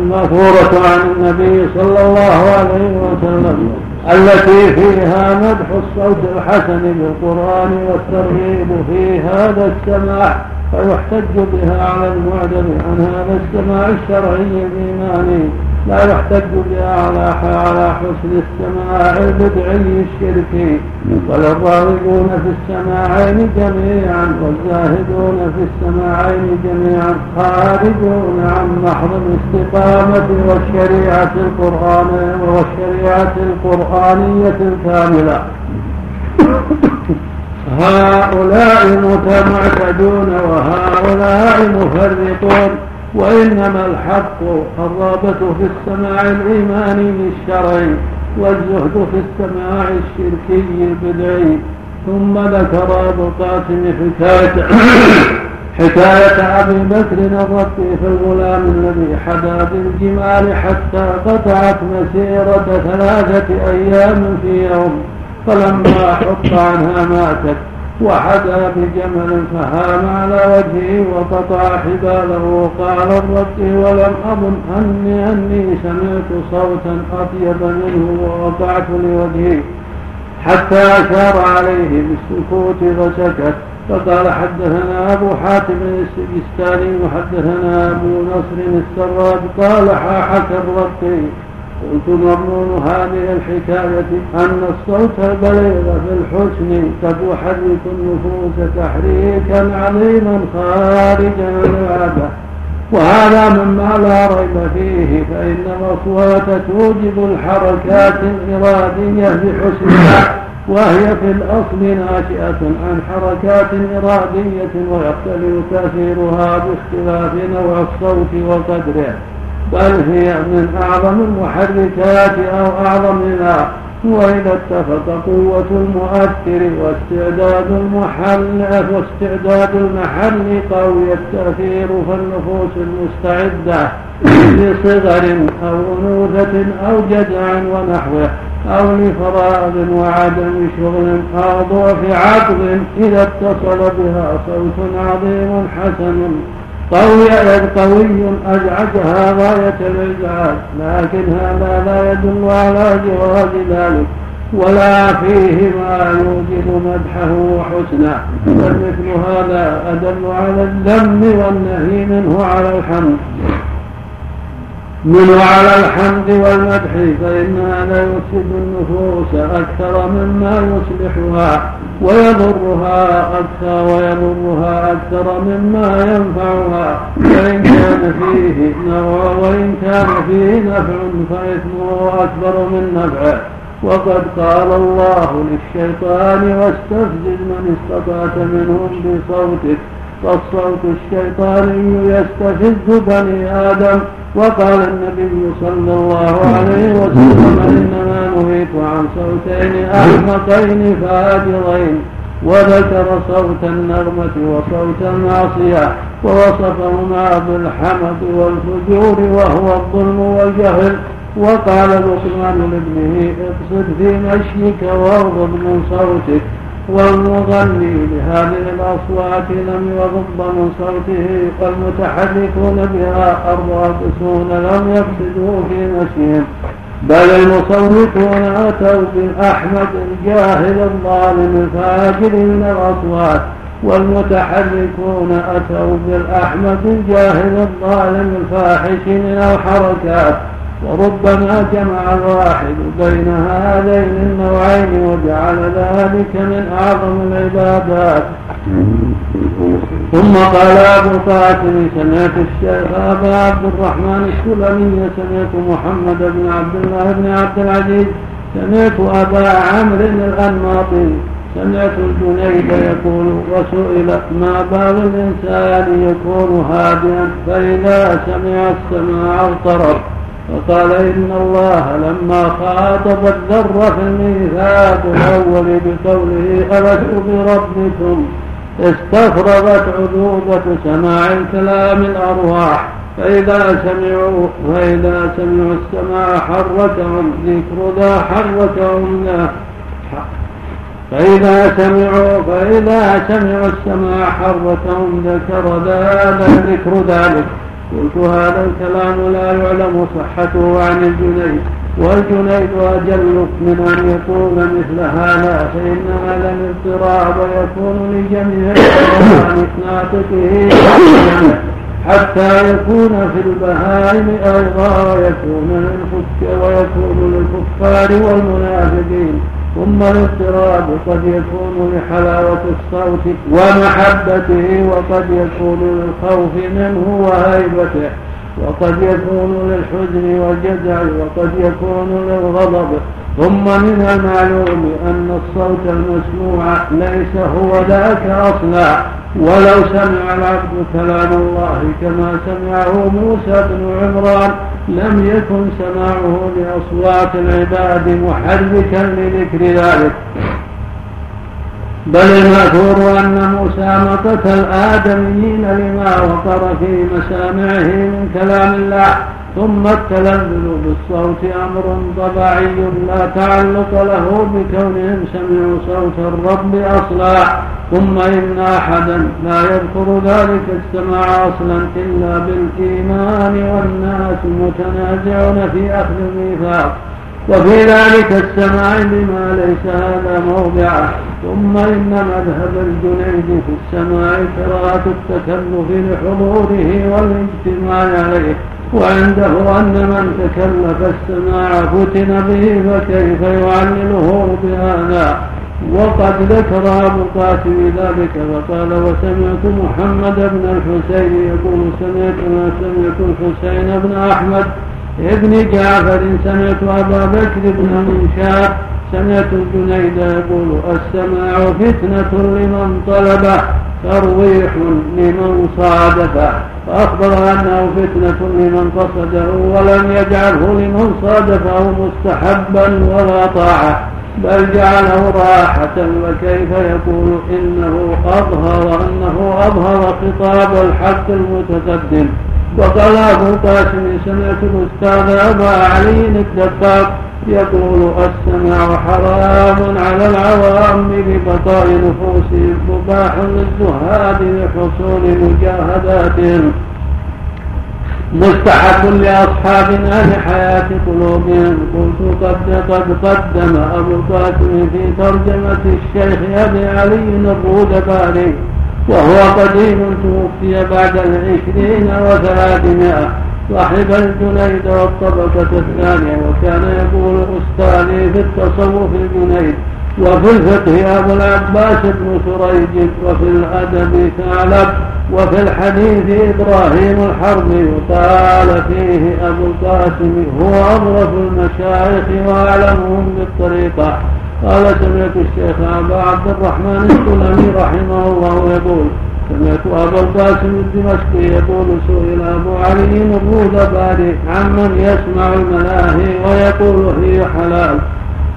[SPEAKER 1] المأثورة عن النبي صلى الله عليه وسلم التي فيها مدح الصوت الحسن بالقرآن والترغيب في هذا السماع فيحتج بها على المعدم عن هذا السماع الشرعي الإيماني. لا يحتج بها على على حسن السماع البدعي الشركي وللراغبون في السماعين جميعا والزاهدون في السماعين جميعا خارجون عن محض الاستقامة والشريعة القرآنية والشريعة القرآنية الكاملة. هؤلاء متمعتدون وهؤلاء مفرطون. وإنما الحق الرغبة في السماع الإيماني الشرعي والزهد في السماع الشركي البدعي. ثم ذكر أبو القاسم حكاية [COUGHS] حكاية أبي بكر الرقي في الغلام الذي حدا بالجمال حتى قطعت مسيرة ثلاثة أيام في يوم فلما حط عنها ماتت. وحدا بجمل فهام على وجهه وقطع حباله قال الرب ولم أظن أني أني سمعت صوتا أطيب منه ووقعت لوجهي حتى أشار عليه بالسكوت فسكت. فقال حدثنا أبو حاتم السجستاني وحدثنا أبو نصر السراد. قال حكى الرقي. قلت مضمون هذه الحكاية أن الصوت البليغ في الحسن قد يحرك النفوس تحريكا عظيما خارجا عن العادة. وهذا مما لا ريب فيه فإن الأصوات توجب الحركات الإرادية بحسنها وهي في الأصل ناشئة عن حركات إرادية ويختلف تأثيرها باختلاف نوع الصوت وقدره. بل هي من أعظم المحركات أو أعظمها وإذا اتفق قوة المؤثر واستعداد المحل واستعداد المحل قوي التأثير فالنفوس المستعدة [COUGHS] لصغر أو أنوثة أو جدع ونحوه أو لفراغ وعدم شغل أو ضعف عقل إذا اتصل بها صوت عظيم حسن. قوي قوي أزعجها غاية الإزعاج لكن هذا لا يدل على جواز ذلك ولا فيه ما يوجب مدحه وحسنه بل مثل هذا أدل على الذم والنهي منه على الحمد منه على الحمد والمدح فإن هذا يفسد النفوس أكثر مما يصلحها ويضرها أكثر ويضرها أكثر مما ينفعها. وإن كان فيه نوع وإن كان فيه نفع فإثمه أكبر من نفعه. وقد قال الله للشيطان واستفزز من استطعت منهم بصوتك. فالصوت الشيطاني يستفز بني آدم. وقال النبي صلى الله عليه وسلم إنما نهيت عن صوتين أحمقين فاجرين. وذكر صوت النغمة وصوت المعصية ووصفهما بالحمد والفجور وهو الظلم والجهل. وقال لقمان لابنه اقصد في مشيك واغضب من صوتك. والمغني بهذه الأصوات لم يغض من صوته والمتحركون بها الراقصون لم يفسدوا في مشيهم بل المصوتون أتوا بالأحمد الجاهل الظالم الفاجر من الأصوات والمتحركون أتوا بالأحمد الجاهل الظالم الفاحش من الحركات. وربما جمع الواحد بين هذين النوعين وجعل ذلك من أعظم العبادات. ثم قال أبو القاسم سمعت الشيخ أبا عبد الرحمن السلمي سمعت محمد بن عبد الله بن عبد العزيز سمعت أبا عمرو الأنماطي سمعت الجنيد يقول وسئل ما بال الإنسان يكون هادئا فإذا سمع السماع اضطرب. فقال إن الله لما خاطب الذر في الميثاق الأول بقوله ألست بربكم؟ استفرغت عذوبة سماع الكلام الأرواح. فإذا سمعوا فإذا سمعوا السماع حركهم ذكر ذا حركهم فإذا سمعوا فإذا سمعوا السماع حركهم ذكر ذا ذكر ذلك. قلت هذا الكلام لا يعلم صحته عن الجنيد. والجنيد أجل من أن يقول مثل هذا فإن هذا الاضطراب يكون لجميع الحيوان ناطقه حتى يكون في البهائم أيضا ويكون للكفار والمنافقين. ثم الاضطراب قد يكون لحلاوة الصوت ومحبته وقد يكون للخوف منه وهيبته وقد يكون للحزن والجزع وقد يكون للغضب. ثم من المعلوم أن الصوت المسموع ليس هو ذاك أصلا. ولو سمع العبد كلام الله كما سمعه موسى بن عمران لم يكن سماعه لأصوات العباد محركا لذكر ذلك. بل المأثور أن موسى مقت الآدميين لما وقر في مسامعه من كلام الله ثم التلذذ بالصوت أمر طبيعي لا تعلق له بكونهم سمعوا صوت الرب أصلا ثم إن أحدا لا يذكر ذلك السماع أصلا إلا بالإيمان والناس متنازعون في أخذ الميثاق. وفي ذلك السماع بما ليس هذا موضعه ثم إن مذهب الجنيد في السماع كراهة التكلف لحضوره والاجتماع عليه. وعنده أن من تكلف السماع فتن به فكيف يعلله بهذا؟ وقد ذكر أبو القاسم ذلك فقال وسمعت محمد بن الحسين يقول سمعت ما سمعت الحسين بن أحمد ابن جعفر سمعت أبا بكر بن منشار سمعت الجنيد يقول السماع فتنة لمن طلبه ترويح لمن صادفه. فأخبر أنه فتنة لمن قصده ولم يجعله لمن صادفه مستحبا ولا طاعة بل جعله راحة. وكيف يقول؟ إنه أظهر أنه أظهر خطاب الحق المتقدم. وقال أبو قاسم سمعت الأستاذ أبا علي الدقاق يقول السمع حرام على العوام ببقاء نفوسهم مباح للزهاد لحصول مجاهداتهم مستحق لأصحاب أهل حياة قلوبهم قلت قد قد قدم أبو القاسم في ترجمة الشيخ أبي علي الرودباري وهو قديم توفي بعد العشرين وثلاثمائة صاحب الجنيد والطبقة الثانية وكان يقول أستاذي في التصوف الجنيد وفي الفقه أبو العباس بن سريج وفي الأدب ثعلب وفي الحديث إبراهيم الحربي وقال فيه أبو القاسم هو أظرف المشايخ وأعلمهم بالطريقة قال سمعت الشيخ أبا عبد الرحمن السلمي رحمه الله يقول سمعت أبا القاسم الدمشقي يقول سئل أبو علي الروض باري عمن يسمع الملاهي ويقول هي حلال.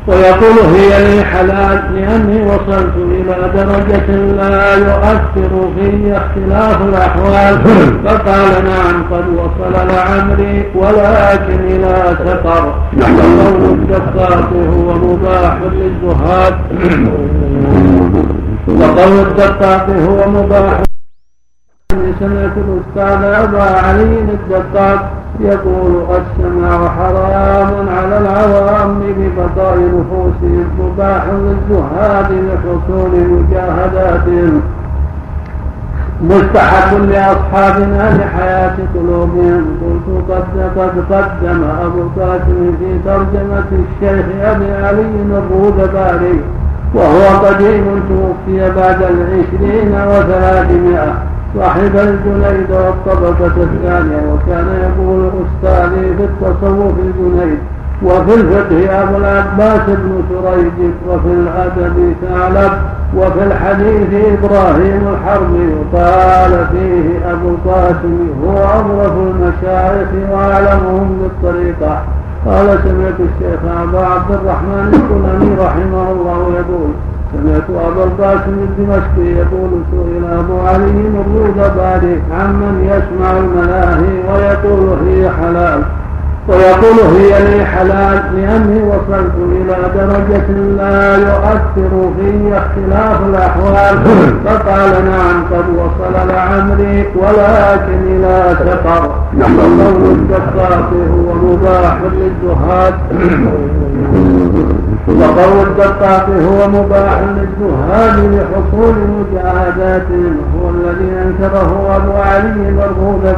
[SPEAKER 1] ويقول هي لي حلال لأني وصلت إلى درجة لا يؤثر في اختلاف الأحوال. [LAUGHS] فقال نعم قد وصل لعمري ولكن إلى سقر. وقول الدقاق هو مباح للزهاد. [LAUGHS] وقول الدقاق هو مباح سمعت الأستاذ أبا علي الدقاق يقول السمع حرام على العوام ببقاء نفوسهم مباح للزهاد لحصول مجاهداتهم مستحب لأصحابنا لحياة قلوبهم. قلت قد قد قدم أبو القاسم في ترجمة الشيخ أبي علي الرودباري وهو قديم توفي بعد العشرين وثلاثمائة. صاحب الجنيد والطبقة الثانية وكان يقول أستاذي في التصوف الجنيد وفي الفقه أبو العباس بن سريج وفي الأدب ثعلب وفي الحديث إبراهيم الحربي وقال فيه أبو القاسم هو أظرف المشايخ وأعلمهم بالطريقة. قال سمعت الشيخ أبا عبد الرحمن السلمي رحمه الله يقول سمعت أبا القاسم الدمشقي يقول سئل أبو علي الروض باري عمن يسمع الملاهي ويقول هي حلال. ويقول هي لي حلال لأني وصلت إلى درجة لا يؤثر في اختلاف الأحوال. فقال نعم قد وصل لعمري ولكن إلى سقر. وقول الدقاق هو مباح للزهاد وقول الدقاق هو مباح للزهاد لحصول مجاهداتهم هو الذي أنكره أبو علي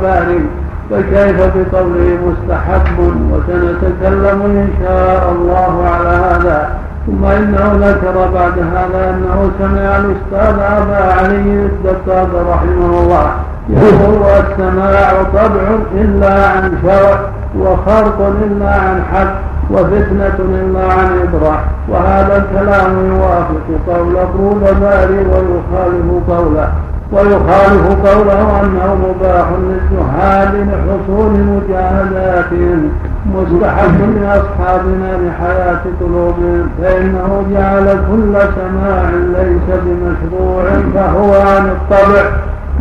[SPEAKER 1] باري فكيف بقوله مستحب وسنتكلم إن شاء الله على هذا. ثم إنه ذكر بعد هذا أنه سمع الأستاذ أبا علي الدقاق رحمه الله. يقول السماع طبع إلا عن شرع وخرق إلا عن حق. وفتنة إلا عن إبراح وهذا الكلام يوافق قول أبو باري ويخالف قوله. ويخالف قوله أنه مباح للزهاد لحصول مجاهداتهم مستحب لأصحابنا لحياة قلوبهم. فإنه جعل كل سماع ليس بمشروع فهو عن الطبع.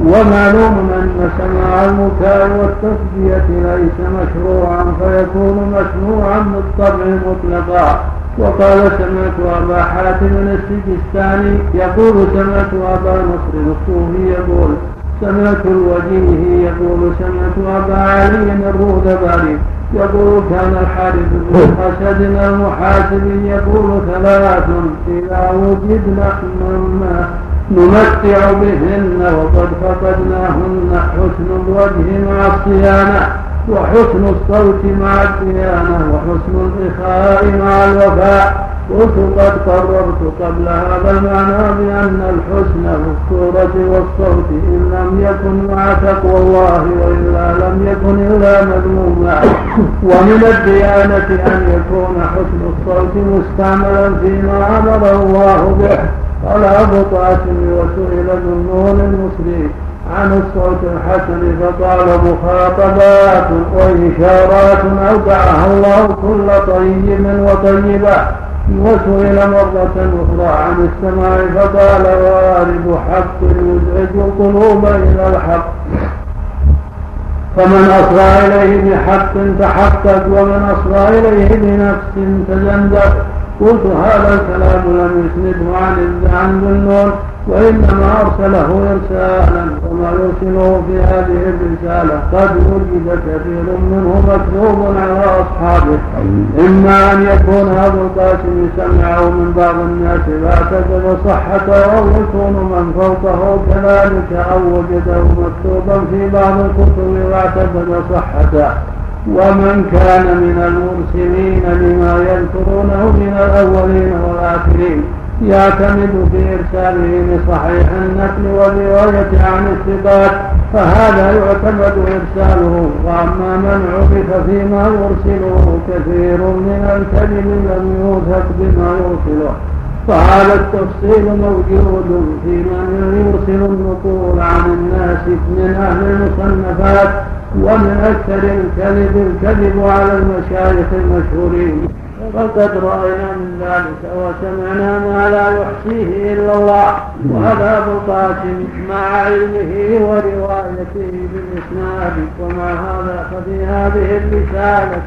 [SPEAKER 1] ومعلوم أن سماع المكاء والتصدية ليس مشروعا فيكون مشروعا بالطبع مطلقا. وقال سمعت أبا حاتم السجستاني يقول سمعت أبا نصر الصوفي يقول سمعت الوجيه يقول سمعت أبا علي الرودباري يقول كان الحارث بن حسد المحاسب يقول ثلاث إذا وجدنا مما نمتع بهن وقد فقدناهن حسن الوجه مع الصيانة وحسن الصوت مع الديانة وحسن الإخاء مع الوفاء. قلت قد قررت قبل هذا المعنى بأن الحسن في الصورة والصوت إن لم يكن مع تقوى الله وإلا لم يكن إلا مذموما. ومن الديانة أن يكون حسن الصوت مستعملا فيما أمر الله به. قال أبو قاسم وسئل ذنون المسلم عن الصوت الحسن فقال مخاطبات وإشارات أودعها الله كل طيب وطيبة. وسئل مرة أخرى عن السماع فقال وارد حق يزعج القلوب إلى الحق. فمن أصغى إليه بحق تحقق ومن أصغى إليه بنفس تزندق قلت هذا الكلام لم يسنده عن عن ذنون وإنما أرسله إرسالا وما يرسله في هذه الرسالة. قد وجد كثير منه مكتوب على أصحابه. إما أن يكون أبو القاسم سمعه من بعض الناس فاعتقد صحته أو يكون من فوقه كذلك أو وجده مكتوبا في بعض الكتب واعتقد صحته ومن كان من المرسلين لما يذكرونه من الأولين والآخرين يعتمد في إرساله لصحيح النقل والرواية عن الثقات فهذا يعتمد إرساله. وأما من عرف فيما يرسله كثير من الكذب لم يوثق بما يرسله فهذا التفصيل موجود في من يرسل النقول عن الناس من أهل المصنفات ومن أكثر الكذب الكذب على المشايخ المشهورين. فقد رأينا من ذلك وسمعنا ما لا يحصيه إلا الله. وهذا أبو القاسم مع علمه وروايته بالإسناد. ومع هذا ففي هذه الرسالة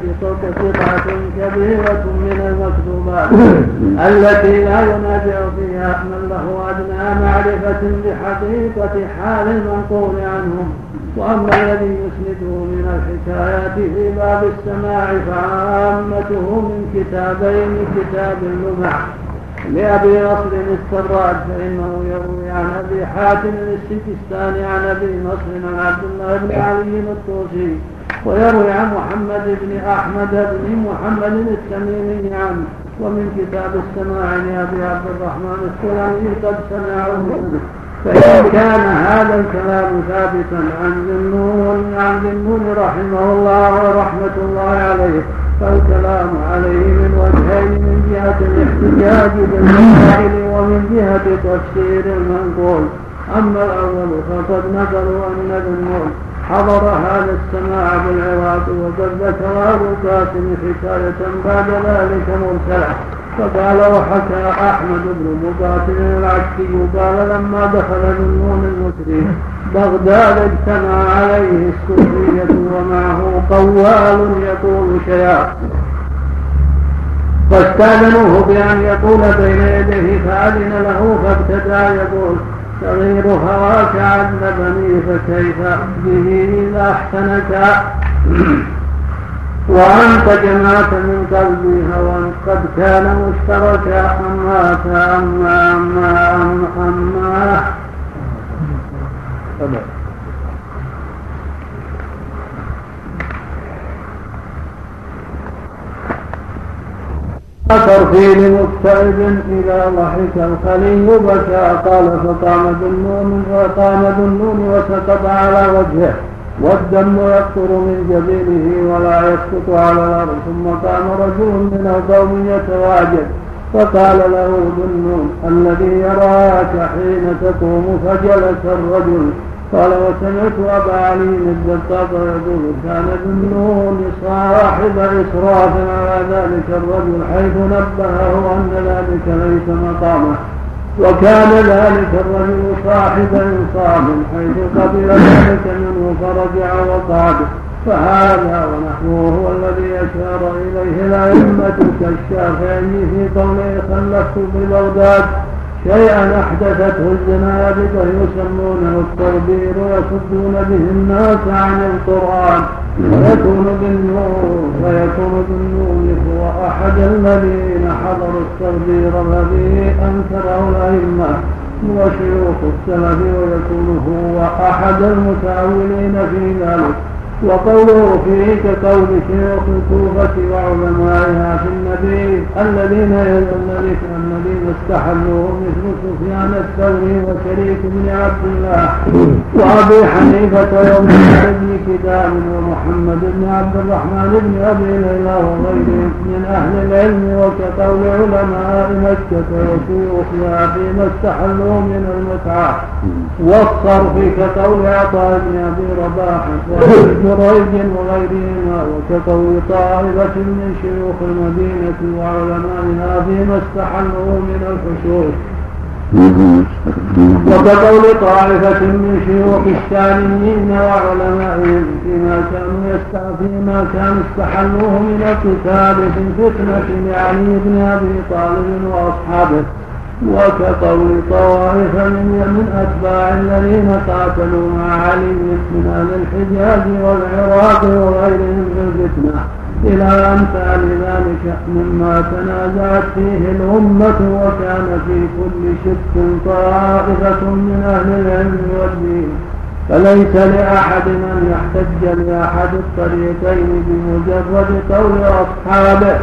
[SPEAKER 1] قطعة كبيرة من المكتوبات [COUGHS] التي لا ينازع فيها من له أدنى معرفة بحقيقة حال المنقول عنهم. وأما الذي يسنده من الحكايات في باب السماع فعامته من كتابين كتاب اللمع لأبي نصر السراد فإنه يروي عن أبي حاتم السجستاني عن أبي نصر عن عبد الله بن علي الطوسي ويروي عن محمد بن أحمد بن محمد التميمي عنه ومن كتاب السماع لأبي عبد الرحمن السلمي قد سمعه. منه فإن كان هذا الكلام ثابتا عن ذنون عن ذنون رحمه الله ورحمة الله عليه فالكلام عليه من وجهين من جهة الاحتجاج بالمسائل ومن جهة تفسير المنقول. أما الأول فقد نقلوا أن ذنون حضر هذا السماع بالعراق وقد ذكر أبو القاسم حكاية بعد ذلك مرسلة فقال وحكى أحمد بن مقاتل العكسي قال لما دخل ذنون المسري بغداد اجتمع عليه السورية ومعه قوال يقول شيئا فاستأذنوه بأن يقول بين يديه فأذن له فابتدى يقول صغير هواك عذبني فكيف به إذا أحسنك؟ وأنت جمعت من قلبي هوى قد كان مشتركا أما أما أما أما. أما ترفيل مكتئب إذا ضحك الخلي بكى قال فقام ذنون فقام ذنون وسقط على وجهه. والدم يقطر من جبينه ولا يسقط على الأرض ثم قام رجل من القوم يتواجد فقال له ذنون الذي يراك حين تقوم فجلس الرجل. قال وسمعت أبا علي الدقاق يقول كان ذنون صاحب إسراف على ذلك الرجل حيث نبهه أن ذلك ليس مقامه. وكان ذلك الرجل صاحب انصاف حيث قبل ذلك منه فرجع وقعد فهذا ونحوه هو الذي أشار إليه الأئمة كالشافعي في قوله خلفت ببغداد شيئا احدثته الزنادقه يسمونه التربير ويصدون به الناس عن القرآن. ويكون بالنور ويكون بالنور هو أحد الذين حضروا التربير الذي أنكره الأئمة. وشيوخ السلف ويكون هو أحد المتاولين في ذلك. وقوله فيه كقول شيوخ الكوفة وعلمائها في النبي الذين الذين استحلوه مثل سفيان الثوري وشريك بن عبد الله وأبي حنيفة وابن بن كتاب ومحمد بن عبد الرحمن بن أبي ليلى وغيرهم من أهل العلم وكقول علماء مكة وشيوخها فيما استحلوه من المتعة والصرف كقول عطاء بن أبي رباح جريج وغيرهما وكقول طائفة من شيوخ المدينة وعلمائها فيما استحلوا من الحشوش وكقول طائفة من شيوخ الشاميين وعلمائهم فيما كانوا فيما كانوا استحلوه من القتال في الفتنة لعلي بن أبي طالب وأصحابه. وكقول طوائف من من أتباع الذين قاتلوا مع علي من أهل الحجاز والعراق وغيرهم في الفتنة إلى أمثال ذلك مما تنازعت فيه الأمة وكان في كل شك طائفة من أهل العلم والدين. فليس لأحد أن يحتج لأحد الطريقين بمجرد قول أصحابه.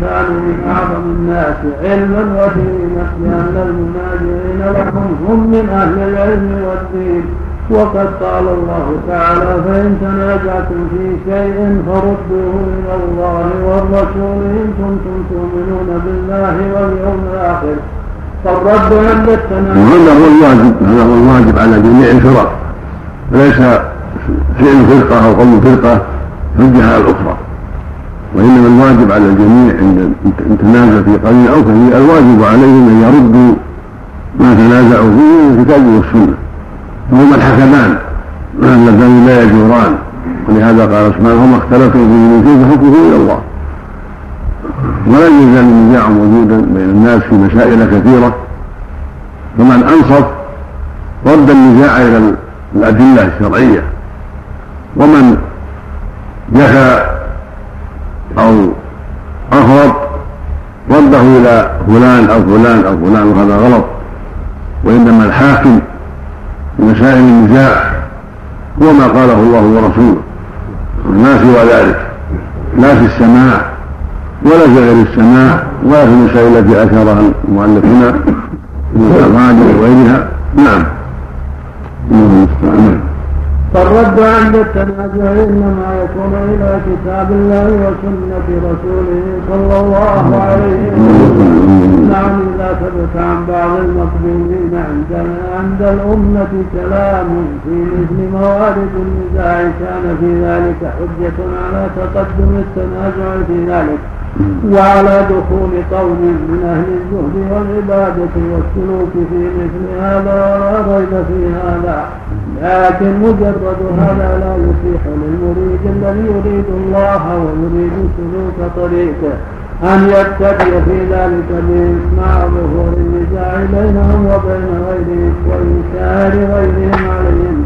[SPEAKER 1] كانوا من أعظم الناس علما ودينا لأن المناجرين لهم هم من أهل العلم والدين. وقد قال الله تعالى فإن تنازعتم في شيء فردوه إلى الله والرسول إن كنتم تؤمنون بالله واليوم الآخر. فالرد عند التنازع
[SPEAKER 2] وهذا هو الواجب هذا هو الواجب على جميع الفرق. وليس فعل فرقة أو قول فرقة حجة على الأخرى. وإنما الواجب على الجميع عند تنازع في قليل أو كثير الواجب عليهم أن يردوا ما تنازعوا فيه من الكتاب والسنة. وهما الحكمان اللذان لا يجوران. ولهذا قال سبحانه وما اختلفتم فيه من شيء فحكمه إلى الله. ولا يزال النزاع موجودا بين الناس في مسائل كثيرة. فمن أنصف رد النزاع إلى الأدلة الشرعية. ومن جفى أو أفرط رده إلى فلان أو فلان أو فلان وهذا غلط. وإنما الحاكم مسائل النزاع هو ما قاله الله ورسوله. ما سوى ذلك. لا في السماع ولا في غير السماع ولا في المسائل التي أشارها المؤلف هنا من وغيرها. نعم.
[SPEAKER 1] فالرد عند التنازع إنما يكون إلى كتاب الله وسنة رسوله صلى الله عليه وسلم. نعم إذا ثبت عن بعض المقبولين عند عند الأمة كلام في مثل موارد النزاع كان في ذلك حجة على تقدم التنازع في ذلك. وعلى دخول قوم من أهل الزهد والعبادة والسلوك في مثل هذا ولا ريب في هذا. لكن مجرد هذا لا يصيح للمريد الذي يريد الله ويريد سلوك طريقه أن يتبع في ذلك مع ظهور النزاع بينهم وبين غيرهم وإنكار غيرهم عليهم.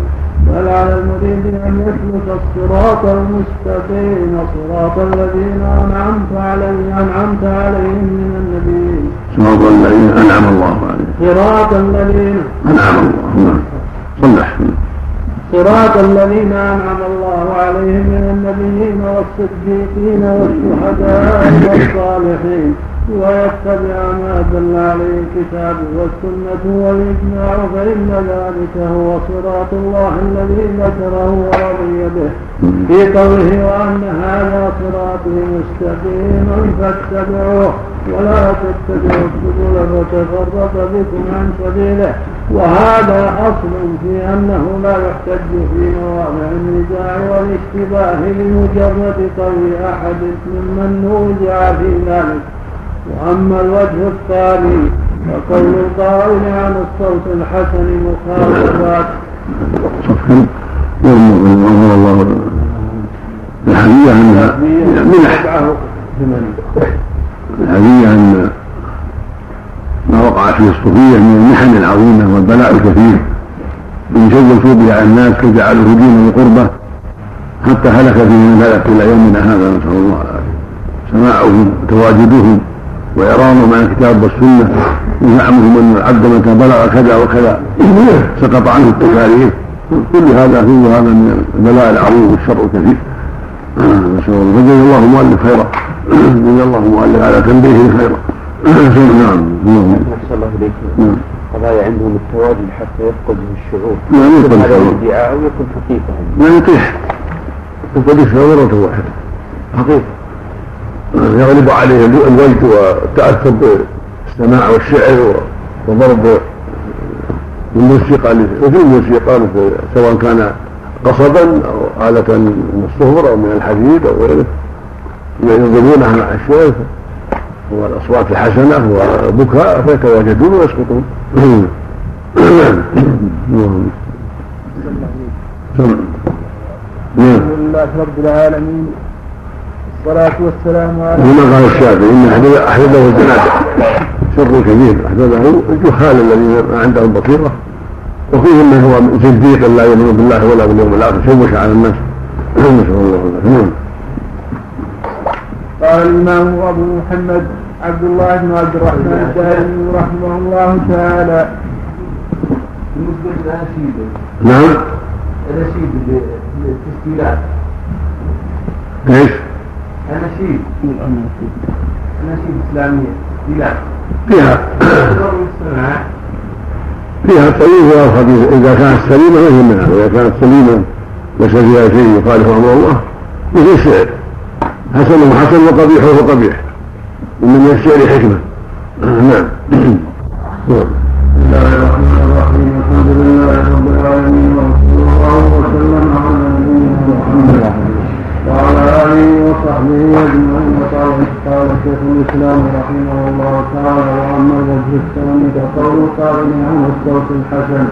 [SPEAKER 1] بل على المريد أن يسلك الصراط المستقيم. صراط الذين أنعمت عليهم أنعمت عليهم من النبيين.
[SPEAKER 2] صراط الذين أنعم الله عليهم.
[SPEAKER 1] صراط الذين
[SPEAKER 2] أنعم الله نعم صلح.
[SPEAKER 1] صراط الذين أنعم الله عليهم من النبيين والصديقين والشهداء والصالحين. ويتبع ما دل عليه الكتاب والسنة والإجماع فإن ذلك هو صراط الله الذي ذكره ورضي به. في قوله وأن هذا صراطي مستقيما فاتبعوه ولا تتبعوا السبل فتفرق بكم عن سبيله. وهذا أصل في أنه لا يحتج في مواضع النزاع والاشتباه بمجرد قول أحد ممن نوزع في ذلك. وأما الوجه الثاني فقول القائل عن الصوت الحسن مخالفات.
[SPEAKER 2] الله الحديث أنها منح الحديث أن ما وقع فيه الصوفية من المحن العظيمة والبلاء الكثير من به على الناس فجعلوه دينا وقربة حتى هلك فيه من هلك إلى يومنا هذا نسأل الله العافية. سماعهم وتواجدهم وإعرامهم عن الكتاب والسنة وزعمهم أن العبد متى بلغ كذا وكذا سقط عنه التكاليف كل هذا كل هذا من البلاء العظيم والشر الكثير. نسأل الله. فجزا الله مؤلف خيرا. جزا الله مؤلف على تنبيهه خيرا.
[SPEAKER 3] نعم. نحسن الله إليك. نعم قضايا عندهم التواجد حتى يفقده الشعور.
[SPEAKER 2] لا يفقد الشعور.
[SPEAKER 3] ادعاء أو يكون حقيقة.
[SPEAKER 2] لا يطيح. يفقد الشعور مرة واحدة
[SPEAKER 3] حقيقة.
[SPEAKER 2] يغلب عليه الوجد والتأثر بالسماع والشعر وضرب الموسيقى مثل الموسيقى سواء كان قصبا أو آلة من الصهر أو من الحديد أو غيره. يضربونها مع الشعر والأصوات الحسنة وبكاء فيتواجدون ويسقطون.
[SPEAKER 1] الحمد لله رب العالمين. والصلاة والسلام على
[SPEAKER 2] كما قال الشافعي إن أحدثه الزنادقة شر كبير. أحدثه الجهال الذين ما عندهم بصيرة. وفيهم من هو زنديق لا يؤمن بالله ولا باليوم الآخر. شوش على الناس؟ نسأل الله العافية.
[SPEAKER 1] قال الإمام أبو محمد عبد الله بن عبد الرحمن الدارمي رحمه الله تعالى.
[SPEAKER 3] بالنسبة للأناشيد
[SPEAKER 2] نعم.
[SPEAKER 3] الأناشيد التسجيلات
[SPEAKER 2] إيش؟
[SPEAKER 3] أناشيد أناشيد إسلامية. تسجيلات
[SPEAKER 2] فيها فيها الطيب وفيها الخبيث إذا كانت سليمة ما هي منها. وإذا كانت سليمة ليس فيها شيء يخالف أمر الله مثل الشعر حسن حسن وقبيح قبيح ومن الشعر حكمة. نعم.
[SPEAKER 1] بسم الله الرحمن الرحيم. الحمد لله رب العالمين وصلى الله وسلم على نبينا محمد وعلى اله وصحبه اجمعين وقال قال شيخ الاسلام رحمه الله تعالى واما الوجه الثاني فقول قائل عن الصوت الحسن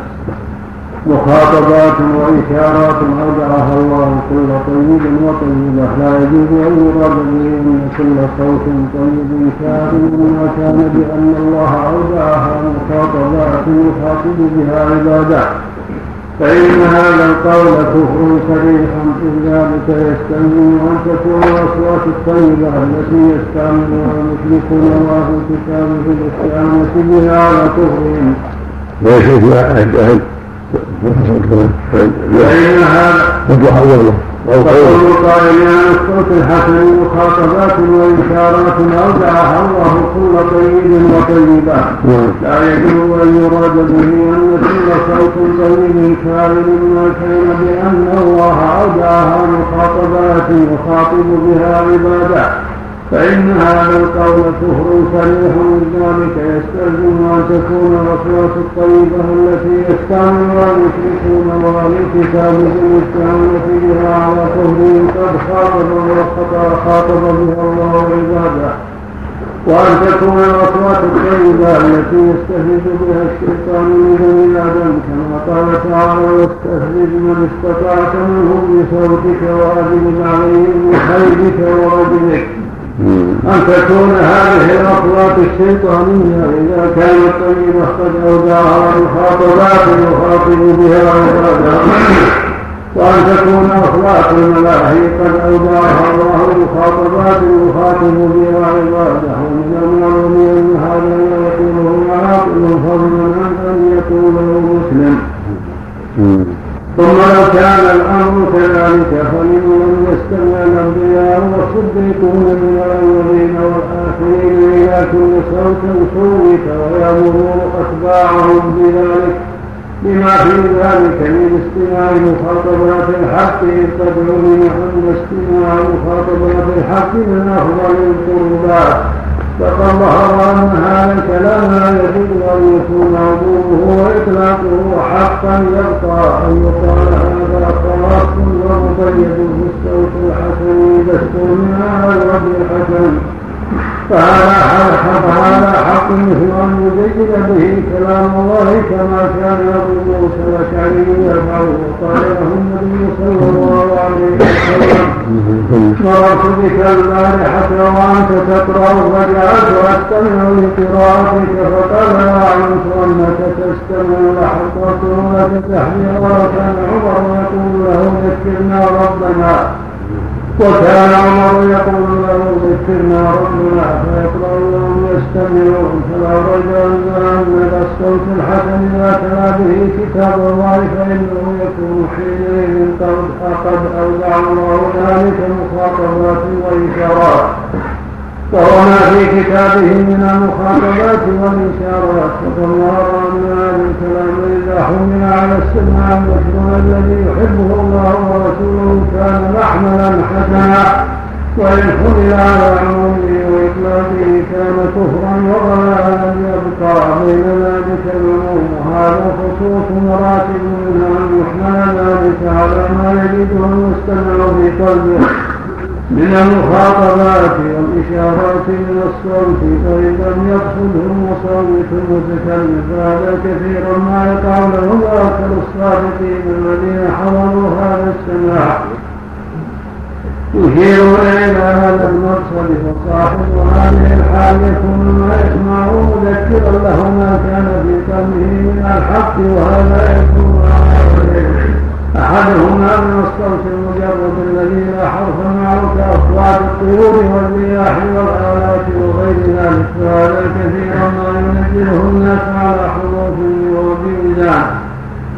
[SPEAKER 1] مخاطبات وإشارات أودعها الله كل طيب وطيبة لا يجوز أن يراد به أن كل صوت طيب كائن ما كان بأن الله أودعها مخاطبات يخاطب بها عبادة. فإن هذا القول كفر صريح إذ ذلك يستلزم أن تكون الأصوات الطيبة التي يستعملها المشركون الله في كتابه الاستعانة بها على كفرهم. فإن هذا وقول قائل عن الصوت الحسن مخاطبات وإشارات أودعها الله كل طيب وطيبة. لا يجوز أن يراد به أن كل صوت طيب كامل ما كان بأن الله أودعها مخاطبات يخاطب بها عباده. فإن هذا القول كفر صريح ذلك يستلزم أن تكون الأصوات الطيبة التي يستعملها المشركون وأهل الكتاب بالاستعانة بها على كفرهم قد خاطب وخطأ خاطب بها الله عباده. وأن تكون الأصوات الطيبة التي يستفيد بها الشيطان من بني آدم كما قال تعالى واستفرد من استطعت منهم بصوتك وأجلب عليهم بخيرك ورجلك أن تكون هذه الأصوات الشيطانية إذا كانت طيبة قد أودعها مخاطبات يخاطب بها عباده وأن تكون أصوات الملاهي قد أودعها الله مخاطبات يخاطب بها عباده ومن المعلوم أن هذا لا يقوله عاقل فضلا عن أن يقوله مسلم. ثم لو كان الأمر كذلك فمن لم يستمع الأنبياء والصديقون من الاولين والآخرين إلى كل صوت صوت ويامرون أتباعهم بذلك لما في ذلك من استماع مخاطبات الحق علم ان استماع مخاطبات الحق من افضل القربات فقد ظهر أن هذا الكلام لا يجوز أن يكون عمومه وإطلاقه حقا يبقى أن يقال هذا خاص ومقيد بالصوت الحسن يدخل من على الوجه الحسن فهذا حق حق مثل ان يزين به كلام الله كما كان ابو موسى الاشعري يفعل وقال له النبي صلى الله عليه وسلم مررت بك البارحه وانت تقرا فجعلت استمع لقراءتك فقال اعلمت انك تستمع لحظه ولك تحذير وكان عمر يقول له ذكرنا ربنا وكان عمر يقول له ذكرنا ربنا فيقرأ لهم يستمعون رجعنا من الصوت الحسن إذا تلا به كتاب الله فإنه يكون حينئذ قد أودع الله ذلك مخاطبات وإشارات. وهو ما في كتابه من المخاطبات والإشارات فالله أن هذا الكلام إذا حمل على السمع المشروع الذي يحبه الله ورسوله كان محملا حسنا وإن حمل على عمومه وإطلاقه كان كفرا وضلالا يبقى بين ذلك العموم. وهذا خصوص مراتب منها أن يحمل ذلك على ما يجده المستمع في قلبه. من المخاطبات والإشارات من الصوت فإن لم يقصده المصوت المتكلم فهذا كثيرا ما يقع له أكثر الصادقين الذين حضروا هذا السماع. يشيرون إلى هذا المقصد فصاحب هذه الحال يكون ما يسمعه مذكرا له ما كان في قلبه من الحق وهذا يكون أحدهما من الصوت المجرد الذي لا حرف معه كأصوات الطيور والرياح والآلات وغير ذلك وهذا كثيرا ما ينزله الناس على حروف وبميزان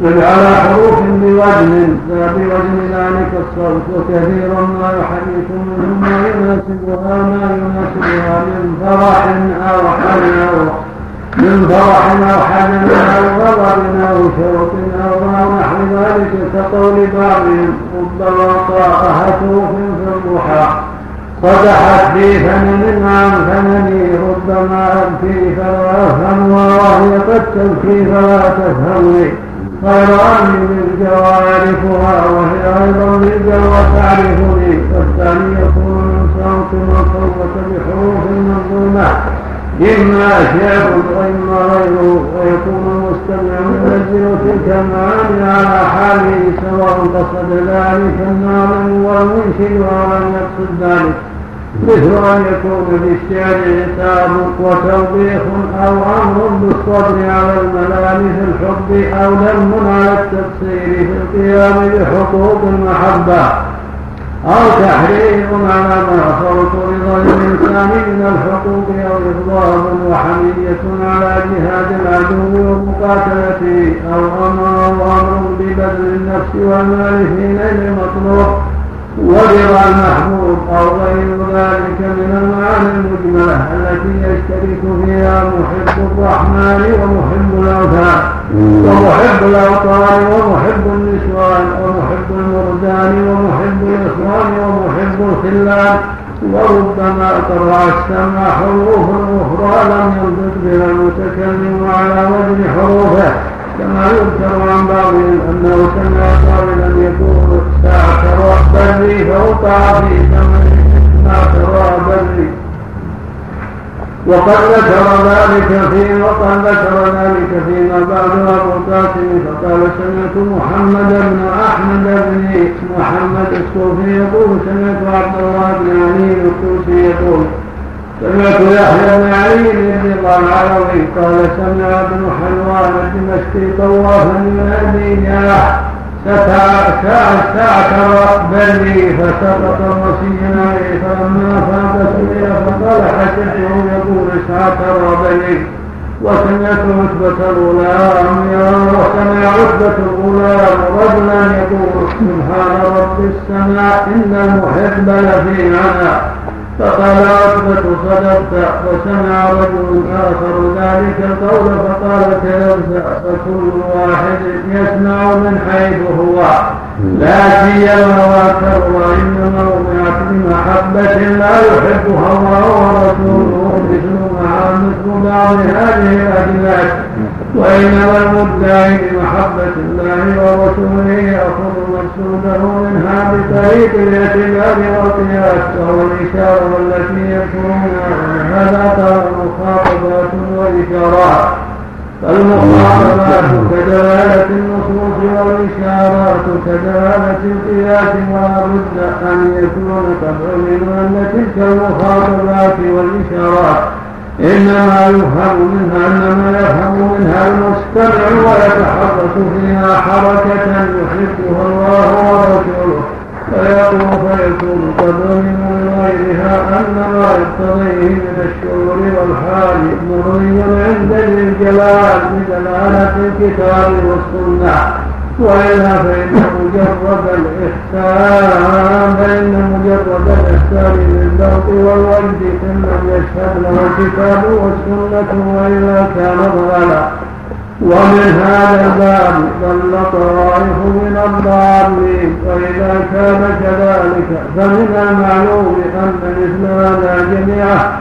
[SPEAKER 1] بل على حروف بوزن لا بوزن ذلك الصوت وكثيرا ما يحرك منه ما يناسبها ما يناسبها من فرح أو حزن أو من فرح أو حزن أو غضب أو شوق أو ما نحو ذلك كقول بعضهم ربما طاق هتوف في الضحى صدحت في ثمن عن ثمني ربما أبكي فلا أفهمها وهي قد تبكي فلا تفهمني. أني بالجوارحها وهي أيضا بالجوى تعرفني. والثاني يكون من صوت مصوت بحروف منظومة. إما شعر وإما غيره ويكون المستمع ينزل تلك المعاني على حاله سواء قصد ذلك الناظم والمنشد أو لم يقصد ذلك. مثل أن يكون في الشعر عتاب وتوبيخ أو أمر بالصبر على الملام في الحب أو ذم على التقصير في القيام بحقوق المحبة. أو تحريم على ما فرط رضا الإنسان من الحقوق أو إغضاب وحمية على جهاد العدو ومقاتلته أو أمر أو أمر ببذل النفس والمال في نيل ورضا المحبوب أو غير ذلك من المعاني المجملة التي يشترك فيها محب الرحمن ومحب الأوثان. ومحب الأوطان ومحب النسوان ومحب المردان ومحب الإخوان ومحب الخلان. وربما قرع السمع حروف أخرى لم ينطق بها المتكلم على وزن حروفه. كما يذكر عن بعضهم أنه سمع قائلا يقول ساعة بري فوقع في ثمن بري وقد ذكر ذلك في وقد ذكر ذلك فيما بعد ابو قاسم فقال سمعت محمد بن احمد بن محمد الصوفي يقول سمعت عبد الله بن علي الكوسي يقول سمعت يحيى بن علي بن العلوي قال سمع ابن حلوان الدمشقي طوافا ينادي يا ساعة ساعة بني فسقط الرصي عليه فلما فات سئل فقال حسبته يقول ساعة بني وسمعت عتبة الغلام وسمع عتبة الغلام رجلا يقول سبحان رب السماء إن المحب لفي عنا فقال عتبة صدقت وسمع رجل آخر ذلك القول فقال كذبت فكل واحد يسمع من حيث هو؟ لا سيما وكر إنما وضعت بمحبة لا يحبها الله ورسوله مثل مع مثل بعض هذه الأدلات وإنما المدعي بمحبة الله ورسوله يأخذ مقصوده منها بطريق الاعتبار والقياس وهو الإشارة التي يذكرونها هذا مخاطبات وإشارات. فالمخاطبات كدلالة النصوص والإشارات كدلالة القياس ولا بد أن يكون علم أن تلك المخاطبات والإشارات إنما يفهم منها إنما يفهم منها المستمع ويتحرك فيها حركة يحبها الله ورسوله. فيكون قد من غيرها أن ما يقتضيه من الشعور والحال مرضي عند ذي الجلال بدلالة الكتاب والسنة وإلا فإن مجرد الإحسان فإن مجرد الإحسان للذوق والوجد إن لم يشهد له الكتاب والسنة وإلا كان ضلالا ومن هذا الباب ضل طوائف من الضالين وإذا كان كذلك فمن المعلوم مثل هذا جميعا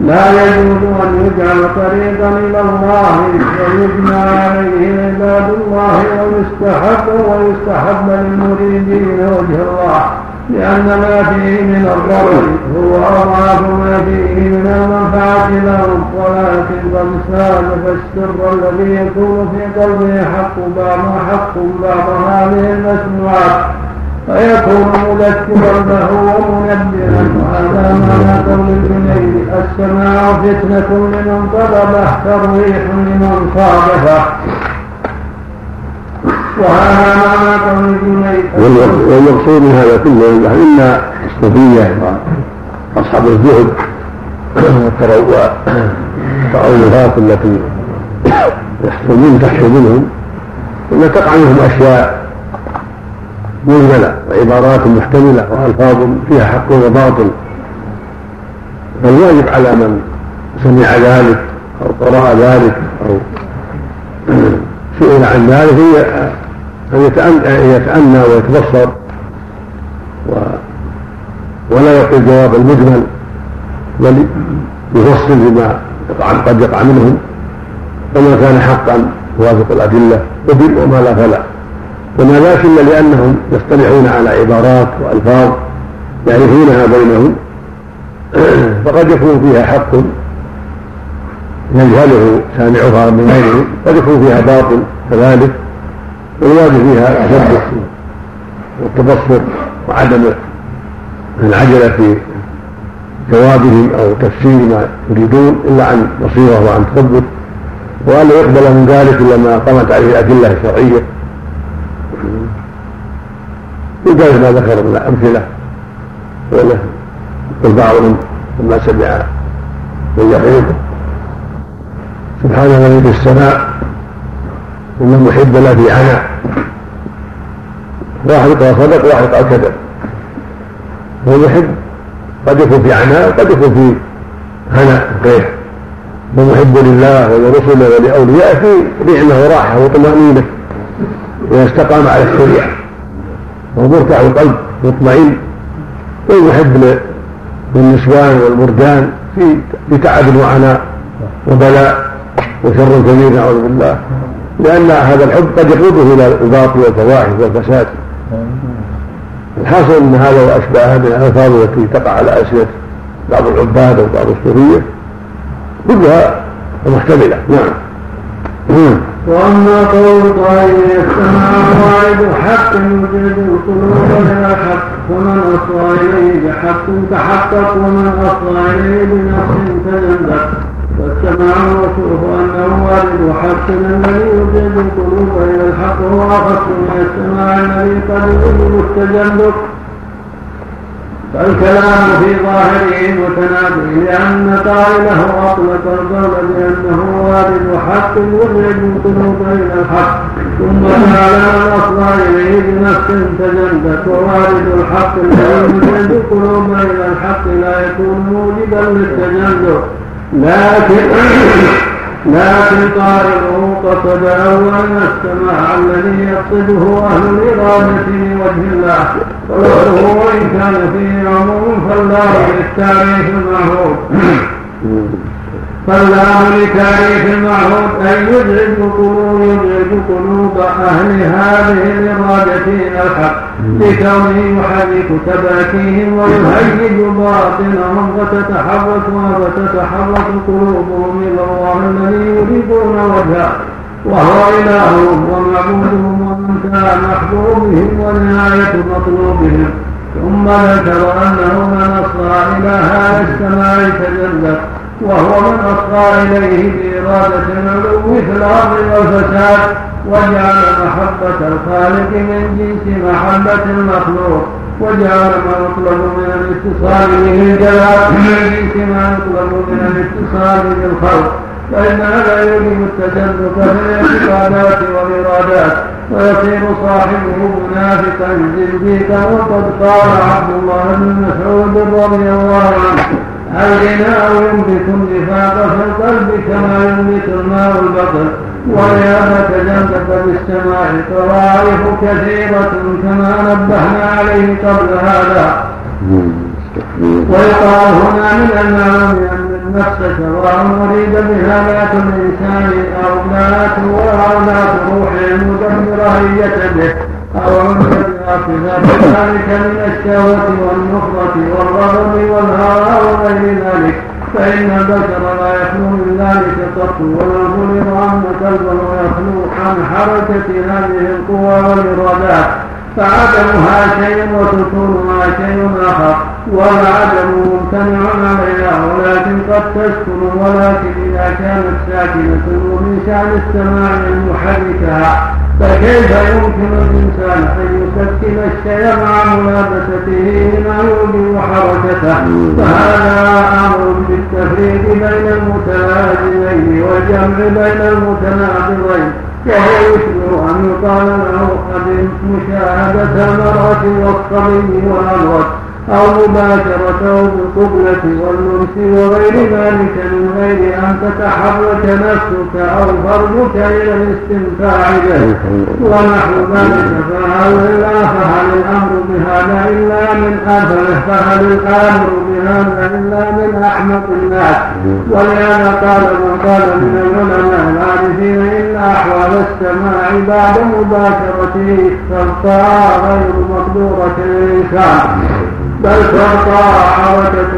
[SPEAKER 1] لا يجوز أن يجعل طريقا إلى الله ويجمع عليه عباد الله ويستحب ويستحب للمريدين وجه الله. لأن ما فيه من الضرر هو أضعاف ما فيه من المنفعة لهم ولكن قد ساد فالسر الذي يكون في قلبه حق بعض حق بعض هذه المسموعات فيكون مذكرا له ومنبها. وهذا معنى قول الجنيد السماع فتنة لمن طلبه ترويح لمن صادفه وهذا معنى قول الجنيد
[SPEAKER 2] والمقصود من هذا كله. إن الصوفيه واصحاب الزهد والتعوذات التي يحصل تحصل منهم. إن تقع منهم أشياء مجملة وعبارات محتملة وألفاظ فيها حق وباطل. فالواجب على من سمع ذلك أو قرأ ذلك أو سئل عن ذلك أن يتأنى ويتبصر و ولا يقول جواب المجمل بل يفصل بما قد يقع منهم وما كان حقا يوافق الأدلة وما لا فلا. وما ذاك الا لأنهم يصطلحون على عبارات وألفاظ يعرفونها بينهم [CLEARS THROAT] فقد يكون فيها حق يجهله سامعها من غيره قد يكون فيها باطل كذلك. والواجب فيها التثبت والتبصر وعدم العجلة في جوابهم أو تفسير ما يريدون إلا عن بصيرة وعن تثبت وأن يقبل من ذلك إلا ما قامت عليه الأدلة الشرعية. وقال ما ذكر من الأمثلة. وله البعض لما سمع من يقول سبحان الذي في السماء. إن المحب في عناء واحد قال صدق واحد قال كذب. هو المحب قد يكون في عناء وقد يكون في هناء غير. ومحب لله ولرسله ولأوليائه في نعمة وراحة وطمأنينة. إذا استقام على الشريعة. وهو مرتاح القلب مطمئن. والمحب للنسوان والمردان في تعب وعناء وبلاء وشر كبير نعوذ بالله. لأن هذا الحب قد يقوده إلى الباطل والفواحش والفساد. الحاصل أن هذا وأشباهه من الألفاظ التي تقع على ألسنة بعض العباد أو بعض الصوفية كلها محتملة نعم.
[SPEAKER 1] وأما قول قائل السماء واعد حق يجلد القلوب إلى الحق فمن أصغى إليه بحق تحقق ومن أصغى إليه بنفس تجلد والسماع الموصوف انه وارد حق الذي يجلد القلوب إلى الحق هو اخص من السماع الذي قد يجلد التجلد فالكلام في ظاهره متنابي لأن قائله أطلق القول بأنه وارد حق يخرج القلوب إلى الحق. ثم قال أصغى إليه بنفس تجدت ووارد الحق الذي يخرج القلوب إلى الحق لا يكون موجبا للتجدد لكن لكن قائله قصد أولا السماع الذي يقصده أهل الإرادة لوجه الله. فلوله وإن كان فيه عموم فالله للتاريخ المعهود [LAUGHS] فالله لتاريخ المعهود أن يدرج قلوب يدرج قلوب أهل هذه الإرادة إلى الحق لكونه يحرك تباكيهم ويهيج باطنهم فتتحرك وتتحرك قلوبهم إلى الله الذي يريدون وجهه. وهو إلههم ومعبودهم ومن كان محبوبهم ونهاية مطلوبهم. ثم ذكر أنه من أصغى إلى هذا السماء تجلت وهو من أصغى إليه بإرادة العلو في الأرض والفساد وجعل محبة الخالق من جنس محبة المخلوق وجعل ما يطلب من الاتصال به الجلال من ما يطلب من الاتصال بالخلق. فإن هذا يوجب التشدد في الاعتقادات والإرادات ويصير صاحبه منافقا زنديقا وقد قال عبد الله بن مسعود رضي الله عنه الغناء ينبت النفاق في القلب كما ينبت الماء البطن ولهذا تجنب بالسماع طوائف كثيرة كما نبهنا عليه قبل هذا. ويقال هنا من المعلوم أن النفس سواء مريد بها ذات الإنسان أو ذات أو ذات روح هي أو عمل ذلك من الشهوة والنخرة والغضب والهوى وغير ذلك. فإن البشر لا يخلو من ذلك قط ولو فرض أن قلبه يخلو عن حركة هذه القوى والإرادات فعدمها شيء وسكونها شيء آخر. والعدم ممتنع عليها ولكن قد تسكن ولكن إذا كانت ساكنة ومن شأن السماع يحركها فكيف يمكن الإنسان أن يسكن الشيء مع ملابسته لما يوجب حركته فهذا أمر بالتفريق بين المتلازمين والجمع بين المتناقضين وهو يشبه أن يقال له قد مشاهدة المرأة والصبي والأمرد أو مباشرته بالقبلة واللمس وغير ذلك من غير أن تتحرك نفسك أو فرجك إلى الاستمتاع به. ونحو ذلك فهل إلا فهل الأمر بهذا إلا من أفله فهل الأمر بهذا إلا من أحمق الناس؟ ولهذا قال من قال من العلماء العارفين إن أحوال السماع بعد مباشرته فالطاعة غير مقدورة للإنسان بل تبقى حركة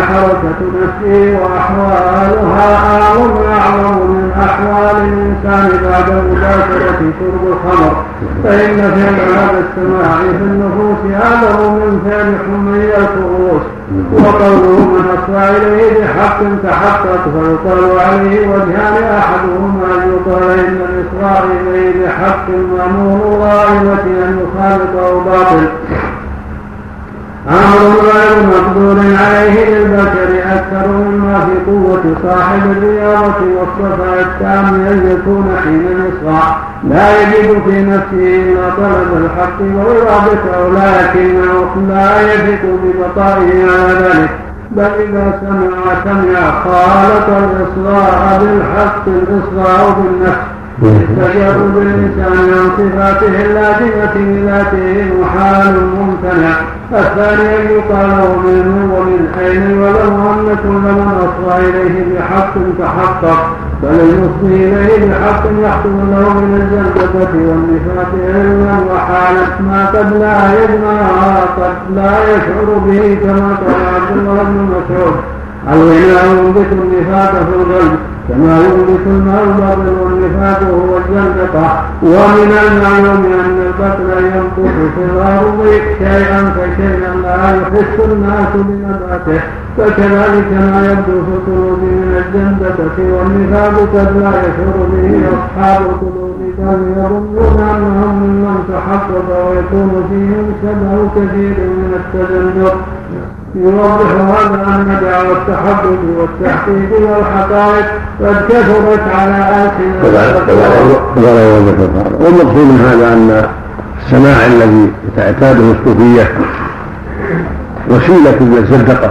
[SPEAKER 1] حركة نفسه وأحوالها أعظم أعظم من أحوال الإنسان بعد مباشرة شرب الخمر. فإن فعل هذا السماع في النفوس أعظم من فعل حمية الرؤوس وقوله من أصغى إليه بحق تحقق فيقال عليه وجهان أحدهما أن يقال إن الإصغاء إليه بحق مأمور غائبة أن يخالطه باطل. أمر غير مقدور عليه للبشر أكثر مما في قوة صاحب الرياضة والصفاء التام أن يكون حين يصرع لا يجد في نفسه إلا طلب الحق وإرادته لكنه لا يثق ببقائه على ذلك بل إذا سمع سمع خالط الإصرار بالحق الإصرار بالنفس تجرد الإنسان عن صفاته اللازمة بذاته محال ممتنع الثاني أن يقال من ومن أين ولو أن كل من أصغى إليه بحق تحقق بل المصغي إليه بحق يحصل له من الجلدة والنفاق علما وحالة ما قد لا يجمع قد لا يشعر به كما قال عبد الله بن مسعود الغناء ينبت النفاق في القلب كما ينبت الماء الباطل والنفاق هو الزندقة ومن المعلوم أن البطل ينبت في الأرض شيئا فشيئا لا يحس الناس بنباته فكذلك ما يبدو في القلوب من الزندقة والنفاق قد لا يشعر به أصحاب القلوب بل يظنون أنهم ممن تحقق ويكون فيهم شبه كثير من التزندق يوضح هذا أن دعوى التحدث والتحقيق والحقائق قد كثرت على ألسنة
[SPEAKER 2] والمقصود من هذا أن السماع الذي يتعتاده الصوفية وسيلة للزندقة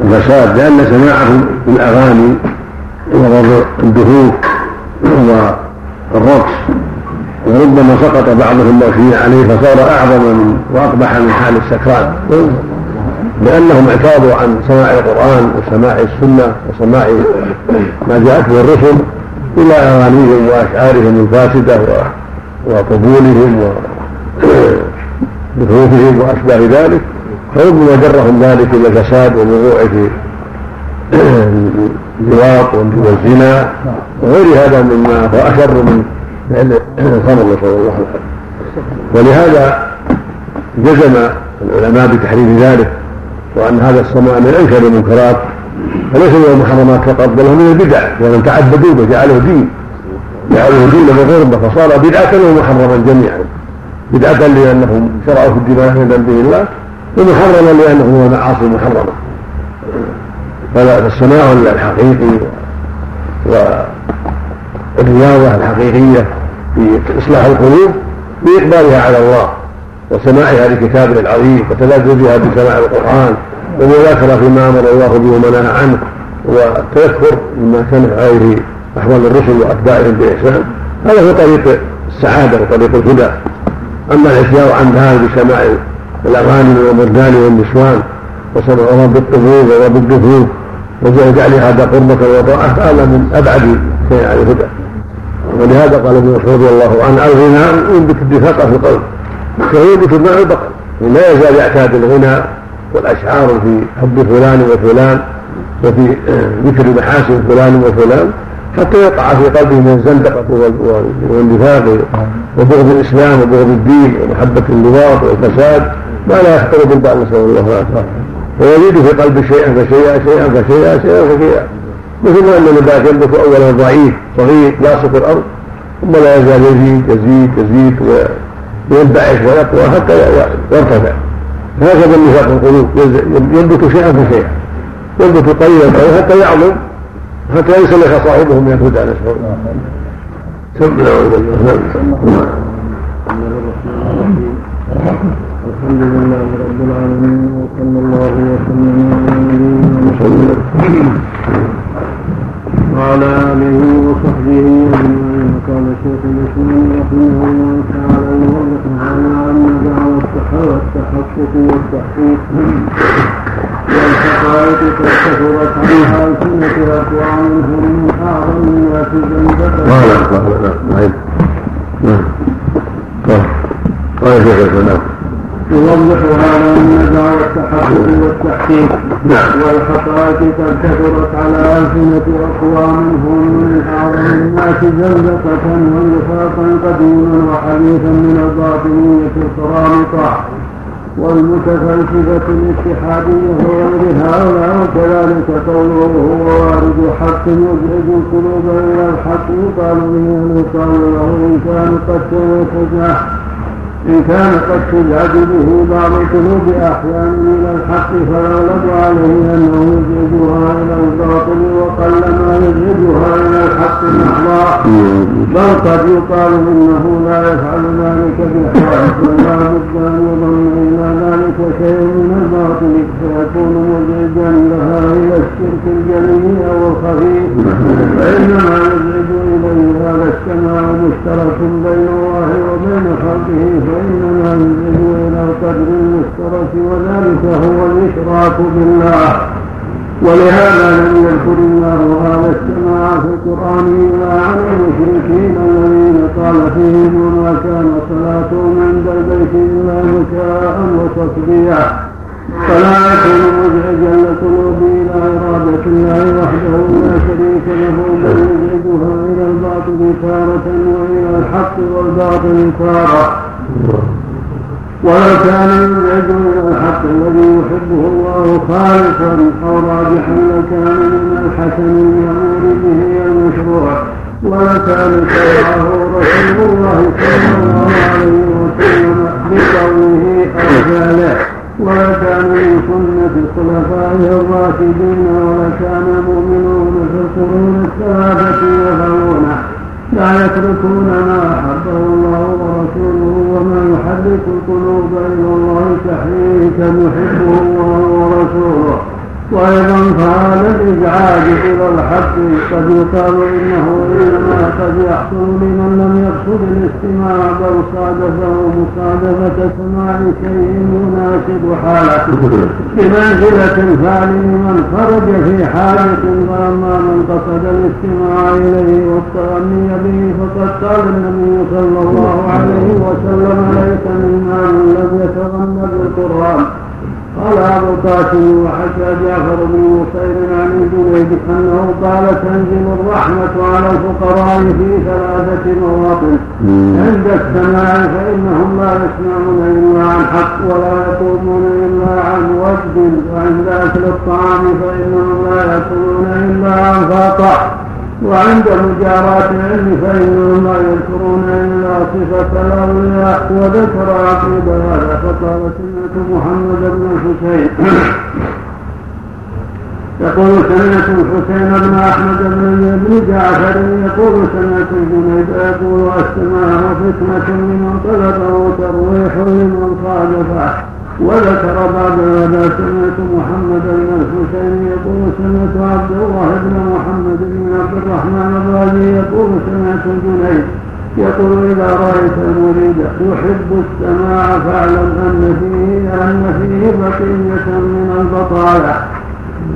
[SPEAKER 2] والفساد لأن سماعهم الأغاني والدهوك والرقص وربما سقط بعضهم فيه عليه فصار أعظم من وأقبح من حال السكران لأنهم اعتاضوا عن سماع القرآن وسماع السنة وسماع ما جاءت به الرسل إلى أغانيهم وأشعارهم الفاسدة وقبولهم ودخولهم [CLEARS THROAT] وأشباه ذلك. فربما جرهم ذلك إلى الفساد والوقوع في [CLEARS THROAT] اللواط والزنا وغير هذا مما هو أشر من فعل [CLEARS THROAT] الخمر نسأل الله العافية ولهذا جزم العلماء بتحريم ذلك وأن هذا السماء من أنكر المنكرات فليس من المحرمات فقط بل هو من البدع ومن تعبدوا وجعله دين. جعله دين بغربة فصار بدعة ومحرما جميعا. بدعة لأنهم شرعوا في الدماء من ذنب الله ومحرما لأنه من المعاصي المحرمة فالسماع الحقيقي والرياضة الحقيقية في إصلاح القلوب بإقبالها على الله. وسماعها لكتابه العظيم وتلذذها بسماع القرآن والمذاكرة فيما أمر الله به ومنع عنه والتذكر مما كان عليه أحوال الرسل وأتباعهم بإحسان هذا هو طريق السعادة وطريق الهدى. أما العصيان عن هذا بسماع الأغاني والمردان والنسوان وسمع رب القبور ورب الدفوف وجعل هذا قربك وطاعة هذا من أبعد شيء عن الهدى. ولهذا قال ابن مسعود رضي الله عنه الغنى ينبت الدفاق في القلب كينبت الماء البقر لا يزال يعتاد الغنى والأشعار في حب فلان وفلان وفي ذكر محاسن فلان وفلان حتى يقع في قلبه من الزندقة والنفاق وبغض الإسلام وبغض الدين ومحبة اللواط والفساد. ما لا يخطر بالبال نسأل الله العافية. ويزيد في قلبه شيئا فشيئا شيئا فشيئا شيئا فشيئا. مثل ما أن النبات ينبت أولا ضعيف صغير لاصق الأرض ثم لا يزال يزيد يزيد يزيد وينبعث ويقوى حتى يرتفع هكذا النفاق القلوب. ينبت شيئا فشيئا. ينبت قليلا حتى يعظم حتى ينسلخ صاحبه من الهدى نسأل الله
[SPEAKER 1] نعم الحمد لله رب العالمين وصلى الله وسلم على نبينا محمد. وعلى آله وصحبه أجمعين. قال شيخ الإسلام رحمه الله تعالى يوضح هذا أن دعوى التحقق والتحقيق والحقائق قد كثرت على ألسنة اقوامهم من أعظم الناس ذنبا قال قال نعم. نعم. قال قال شيخ الإسلام. يوضح هذا ان دعوى التحقق والتحقيق والحقائق قد كثرت على ألسنة أقوام هم من أعظم الناس زندقة ونفاقا قديما وحديثا من الباطنية القرامطة والمتفلسفة الاتحادية وغير هؤلاء وكذلك قوله هو وارد حق يزعج القلوب إلى الحق يقال به يقال له إن كان قد تزعج إن كان قد تزعج به بعض القلوب أحيانا إلى الحق فيغلب عليه أنه يزعجها إلى الباطل وقل ما يزعجها إلى الحق محضا بل قد يقال إنه لا يفعل ذلك بحرص ولا بد أن يضم إلى ذلك شيء من الباطل. فيكون مزعجا لها إلى الشرك الجلي أو الخفي. فإنما يزعج هذا السماع مشترك بين الله وبين خلقه فإنما ينزل إلى القدر المشترك وذلك هو الإشراك بالله. ولهذا لم يذكر الله هذا السماع في القرآن إلا عن المشركين الذين قال فيهم وما كان صلاتهم عند البيت إلا مكاء وتصديعا فلا يكون مزعجا لقلوب إلى إرادة الله وحده لا شريك له بل يزعجها إلى الباطل تارة وإلى الحق والباطل تارة. ولو كان يزعج إلى الحق الذي يحبه الله خالصا أو راجحا لكان من الحسن المامور به المشروع. ولكان شرعه رسول الله صلى الله عليه وسلم بقوله أو فعله ولكان من سنة الخلفاء الراشدين ولكان المؤمنون في القرون الثلاثة يفعلونه لا يتركون ما أحبه الله ورسوله وما يحرك القلوب إلى الله تحريكا يحبه الله ورسوله. وأيضا فهذا الإزعاج إلى الحق قد يقال إنه إنما قد يحصل لمن لم يقصد الاستماع بل صادفه مصادفة سماع شيء يناسب حالته بمنزلة الفعل لمن خرج في حالة فأما من قصد الاستماع إليه والتغني به فقد قال النبي صلى الله عليه وسلم ليس مما لم يتغنى بالقرآن. قال أبو القاسم وحكى جعفر بن نصير عن الجنيد أنه قال تنزل الرحمة على الفقراء في ثلاثة مواطن. عند السماع فإنهم لا يسمعون إلا عن حق ولا يقومون إلا عن وجد وعند أكل الطعام فإنهم لا يأكلون إلا عن فاقع وعند مجاراة العلم فإنهم لا يذكرون إلا صفة الأولياء وذكر عقيب هذا فقال سمعت محمد بن الحسين يقول سمعت الحسين بن أحمد بن بن جعفر يقول سمعت الجنيد يقول السماء فتنة لمن طلبه ترويح لمن صادفه وذكر بعد هذا سمعت محمد بن الحسين يقول سمعت عبد الله بن محمد بن عبد الرحمن الرازي يقول سمعت الجنيد يقول إذا رأيت المريد يحب السماع فاعلم أن فيه أن فيه بقية من البطالة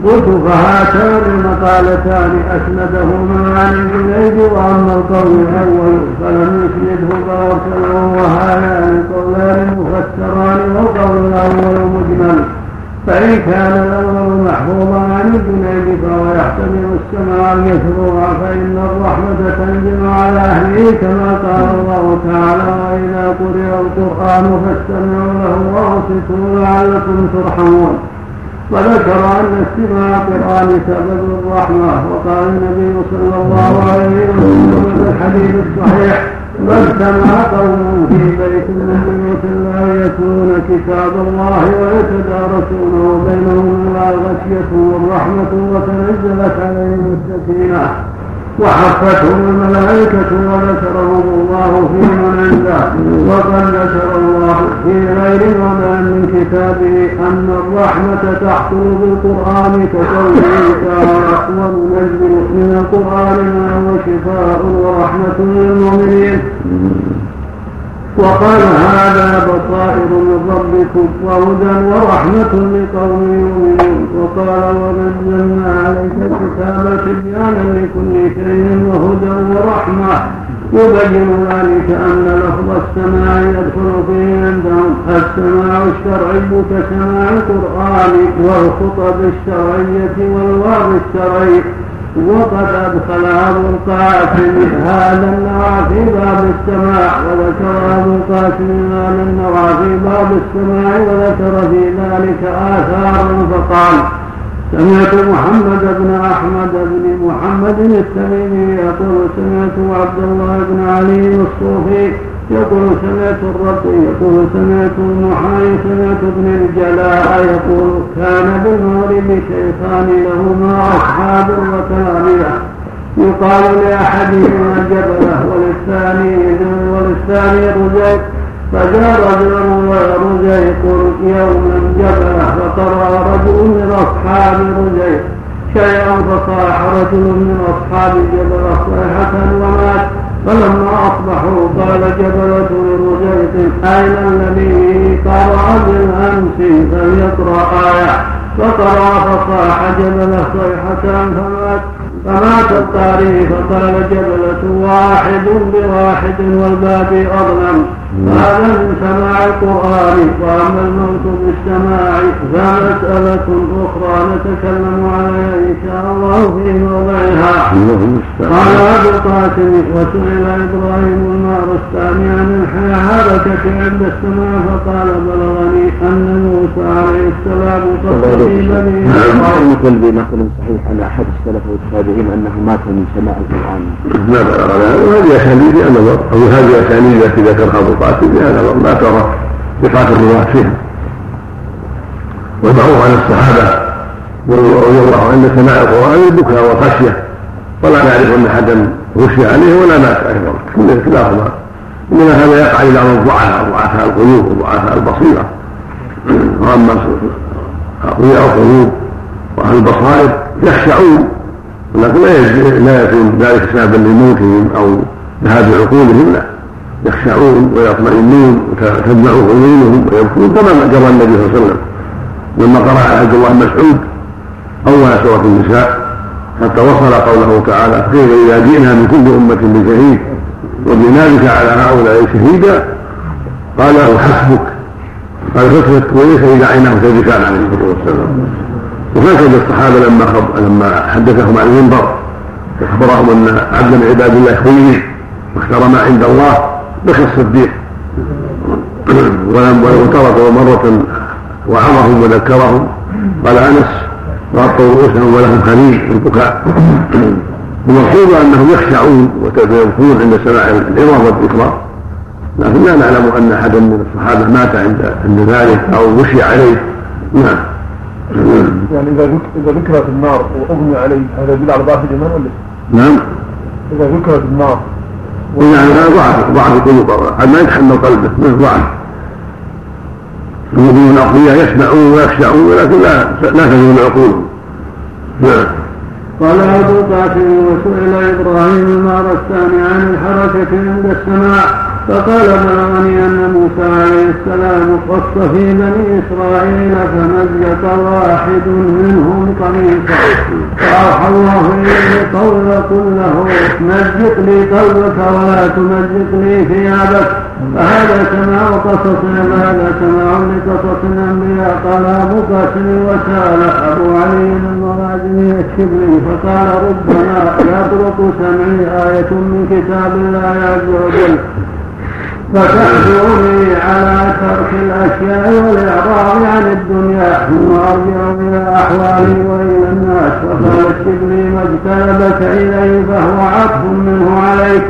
[SPEAKER 1] قلت فهاتان المقالتان أسندهما عن الجنيد وأما القول الأول فلم يسنده فأرسله وهذان قولان مفسران والقول الأول مجمل. فإن كان الأول محفوظا عن الجنيد فهو يحتمل السماع المشروع فإن الرحمة تنزل على أهله كما قال الله تعالى وإذا قرئ القرآن فاستمعوا له وأنصتوا لعلكم ترحمون. وذكر أن استماع القرآن سبب الرحمة وقال النبي صلى الله عليه وسلم في الحديث الصحيح ما اجتمع قوم في بيت من بيوت الله يتلون كتاب الله ويتدارسونه بينهم إلا غشيتهم الرحمة وتنزلت عليهم السكينة. وحفتهم الملائكة وذكرهم الله في من عنده وقد ذكر الله في غير وما من كتابه أن الرحمة تحصل بالقرآن كقوله وننزل من القرآن ما هو شفاء ورحمة للمؤمنين. وقال هذا بصائر من ربكم وهدى ورحمة لقوم يؤمنون. وقال ونزلنا عليك الكتاب تبيانا لكل شيء وهدى ورحمة. يبين ذلك أن لفظ السماع يدخل فيه عندهم. السماع الشرعي كسماع القرآن والخطب الشرعية والوعظ الشرعي. وقد أدخل أبو القاسم هذا النوع في باب السماع وذكر أبو القاسم هذا النوع في باب السماع وذكر في ذلك آثارا فقال سمعت محمد بن أحمد بن محمد التميمي يقول سمعت عبد الله بن علي الصوفي يقول سمعت الرب يقول سمعت المحاي سمعت ابن الجلاء يقول كان بالمغرب شيخان لهما أصحاب وتلاميذ يقال لأحدهما جبلة وللثاني وللثاني رزيق فجاء رجل ورزيق يوما جبلة فقرأ رجل من أصحاب رزيق شيئا فصاح رجل من أصحاب جبلة صيحة ومات. فلما أصبحوا قال جبلة لرجيق أين الذي قرأ بالأمس فليقرأ آية؟ فقرأ فصاح جبلة صيحة فمات. فمات القارئ فقال جبلة واحد بواحد والباب أظلم. من سماع القرآن وأما الموت بالسماع فمسألة أخرى نتكلم عليها إن شاء الله في موضعها. قال أبو القاسم وسئل إبراهيم النار الثاني عن الحركة عند السماع فقال بلغني أن موسى عليه السلام قد في بني
[SPEAKER 4] مثل بمثل صحيح عن أحد السلف وأصحابهم أنه مات من سماع القرآن.
[SPEAKER 2] ما بلغ هذه أسانيد أو هذه أسانيد التي ذكرها أبو القاسم بهذا ما ترى ثقات الرواة فيها. والمعروف عن الصحابة رضي الله عند سماع القرآن البكاء والخشية ولا نعرف أن أحدا غشي عليه ولا مات أيضا كلاهما إنما هذا يقع إلى الضعفاء ضعفاء القلوب وضعفاء البصيرة. وأما أقوياء القلوب وأهل البصائر يخشعون ولكن لا يكون ذلك سببا لموتهم أو ذهاب عقولهم لا. يخشعون ويطمئنون وتدمع عيونهم ويبكون كما جرى النبي صلى الله عليه وسلم. لما قرأ عبد الله مسعود أول سورة النساء حتى وصل قوله تعالى كيف إذا جئنا من كل أمة بشهيد وجئنا بك على هؤلاء شهيدا قال له حسبك. قال فكرت وليس إذا عيناه تذكان عليه الصلاة والسلام. وهكذا الصحابة لما لما حدثهم عن المنبر أخبرهم أن عبدا من عباد الله خير واختار ما عند الله بكى الصديق. ولم تركوا مرة وعظهم وذكرهم. قال أنس غطوا رؤوسهم ولهم خليل البكاء. المقصود أنهم يخشعون ويبكون عند سماع العظام والذكرى لكن لا نعلم أن احدا من الصحابة مات عند عند ذلك أو غشي عليه. نعم.
[SPEAKER 3] يعني إذا إذا ذكرت النار وأغمي عليه هذا يدل على ضعف الإيمان ولا
[SPEAKER 2] نعم.
[SPEAKER 3] إذا ذكرت النار
[SPEAKER 2] يعني هذا ضعف ضعف القلوب قد ما يتحمل قلبه من ضعف. المؤمنون الاقوياء يسمعون ويخشعون ولكن لا لا تزول عقولهم نعم.
[SPEAKER 1] قال أبو قاسم وسئل إبراهيم المارستاني عن الحركة عند السماء. فقال بلغني أن موسى عليه السلام قص في بني إسرائيل فمزق واحد منهم قميصا فأوحى الله إليه قول قل له مزق لي قلبك ولا تمزق لي ثيابك. فهذا سماع قصص هذا سماع لقصص الأنبياء قال أبو قاسم وسأل أبو علي المرازي الشبلي فقال ربما يطرق سمعي آية من كتاب الله عز وجل. فتحجرني على ترك الأشياء والإعراض عن الدنيا ثم أرجع إلى أحوالي وإلى الناس الشبلي ما اجتنبك إليه فهو عطف منه عليك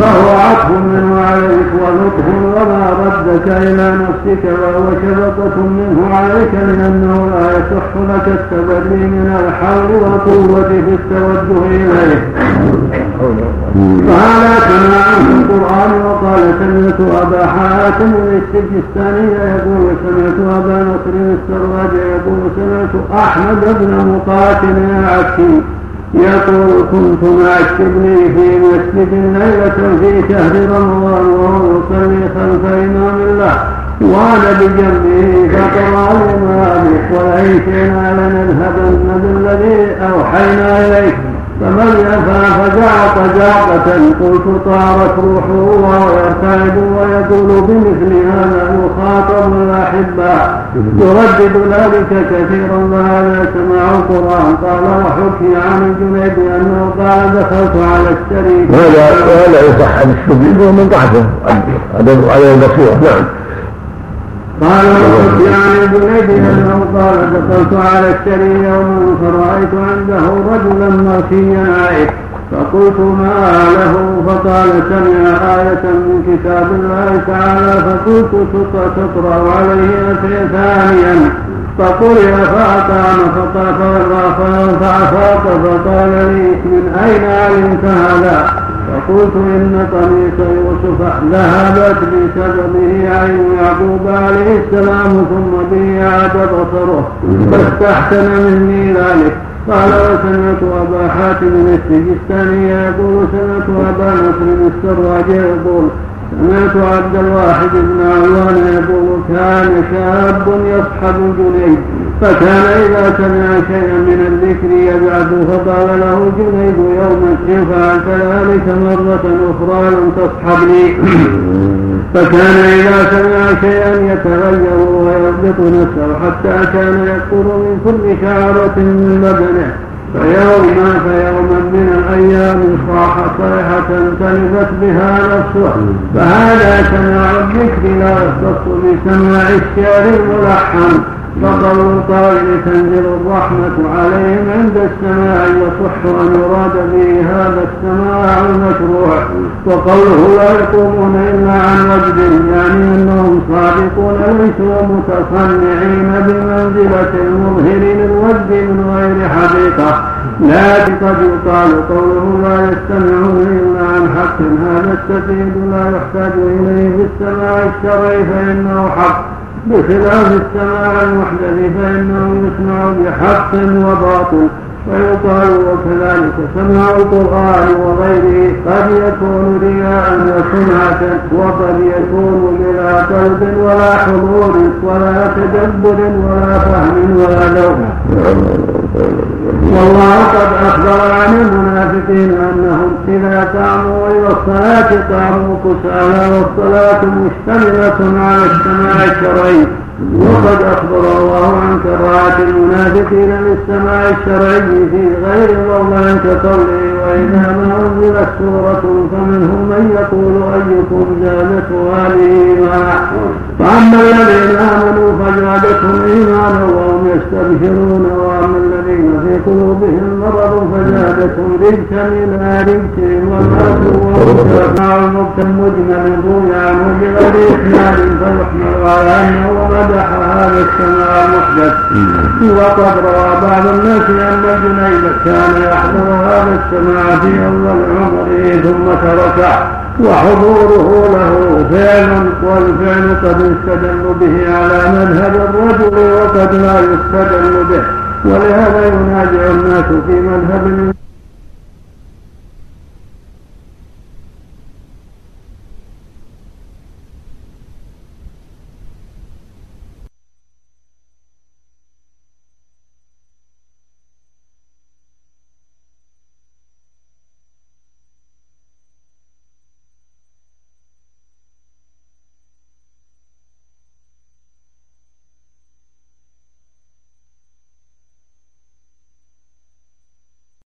[SPEAKER 1] فهو عطف منه عليك ولطف وما ردك إلى نفسك وهو شفقة منه عليك لأنه لا يصح لك التبري من الحول والقوة في التوجه إليه. وهذا كما في القرآن وقال سمعت أبا حاتم السجستاني يقول سمعت أبا نصر السراج يقول سمعت أحمد بن مقاتل العكي يقول كنت مع الشبلي في مسجد ليلة في شهر رمضان وهو يصلي خلف إمام الله. وأنا بجنبه فقرأ الإمام ولئن شئنا لنذهبن بالذي أوحينا إليك. فمن فجعط جعطة قلت طارت روحه وهو يرتعد ويقول بمثل هذا مخاطب الأحباء يردد ذلك كثيرا وهذا سماع القرآن. قال وحكي عن الجنيد أنه قال دخلت على الشريك.
[SPEAKER 2] هذا هذا يصح عن الشبيب ومن ضعفه. على البصيرة. نعم.
[SPEAKER 1] قال وقلت عن الجنيد أنه قال دخلت على الشري يوما فرأيت عنده رجلا مرشيا عليه. فقلت ما له؟ فقال سمع آية من كتاب الله تعالى فقلت تقرأ عليه ثانيا. فقرئ فأقام فأفاق فقال لي من أين علمت هذا؟ فقلت إن قميص يوسف ذهبت بسببه عين يعقوب عليه السلام ثم به عاد بصره. فاستحسن مني ذلك. قال وسمعت أبا حاتم السجستاني يقول سمعت أبا نصر السراج يقول سمعت عبد الواحد بن عوان يقول كان شاب يصحب جنيد فكان إذا سمع شيئا من الذكر يبعث فقال له جنيد يوما إن فعلت ذلك مرة أخرى لم تصحبني. فكان إذا سمع شيئا يتغير ويربط نفسه حتى كان يقول من كل شعرة من بدنه فيوما فيوما من الأيام صاح صيحة تلفت بها نفسه فهذا سماع الذكر لا يختص بسماع الشعر الملحن. فقول القائل تنزل الرحمة عليهم عند السماع يصح أن يراد به هذا السماع المشروع. وقوله لا يقومون إلا عن وجد يعني أنهم صادقون ليسوا متصنعين بمنزلة المظهر للوجد من غير حقيقة. لكن قد يقال قوله لا يستمعون إلا عن حق هذا السفيد لا يحتاج إليه في السماع الشرعي فإنه حق. بخلاف السماع المحدث فإنه يسمع بحق وباطل ويقال وكذلك سماع القرآن وغيره قد يكون رياء وسمعة وقد يكون بلا قلب ولا حضور ولا تدبر ولا فهم ولا لوم والله قد أخبر عن المنافقين أنهم إذا قاموا إلى الصلاة قاموا كسالى والصلاة مشتملة على السماع الشرعي وقد أخبر الله عن كراهة المنافقين للسماع الشرعي في غير موضع كقوله وإذا ما أنزلت سورة فمنهم من يقول أيكم زادته هذه إيمانا فأما الذين آمنوا فزادتهم إيمانا وهم يستبشرون وأما الذين في قلوبهم مرض فزادتهم زيادة رجس إلى رجس والناس مع المبتم مجمل روي عنه بغير إسناد فيحمل على أنه مدح هذا السماع المحدث وقد روى بعض الناس أن جنيد كان يحضر هذا السماع في أول عمره ثم تركه وحضوره له فعل والفعل قد يستدل به على مذهب الرجل وقد لا يستدل به ولهذا ينازع الناس في مذهب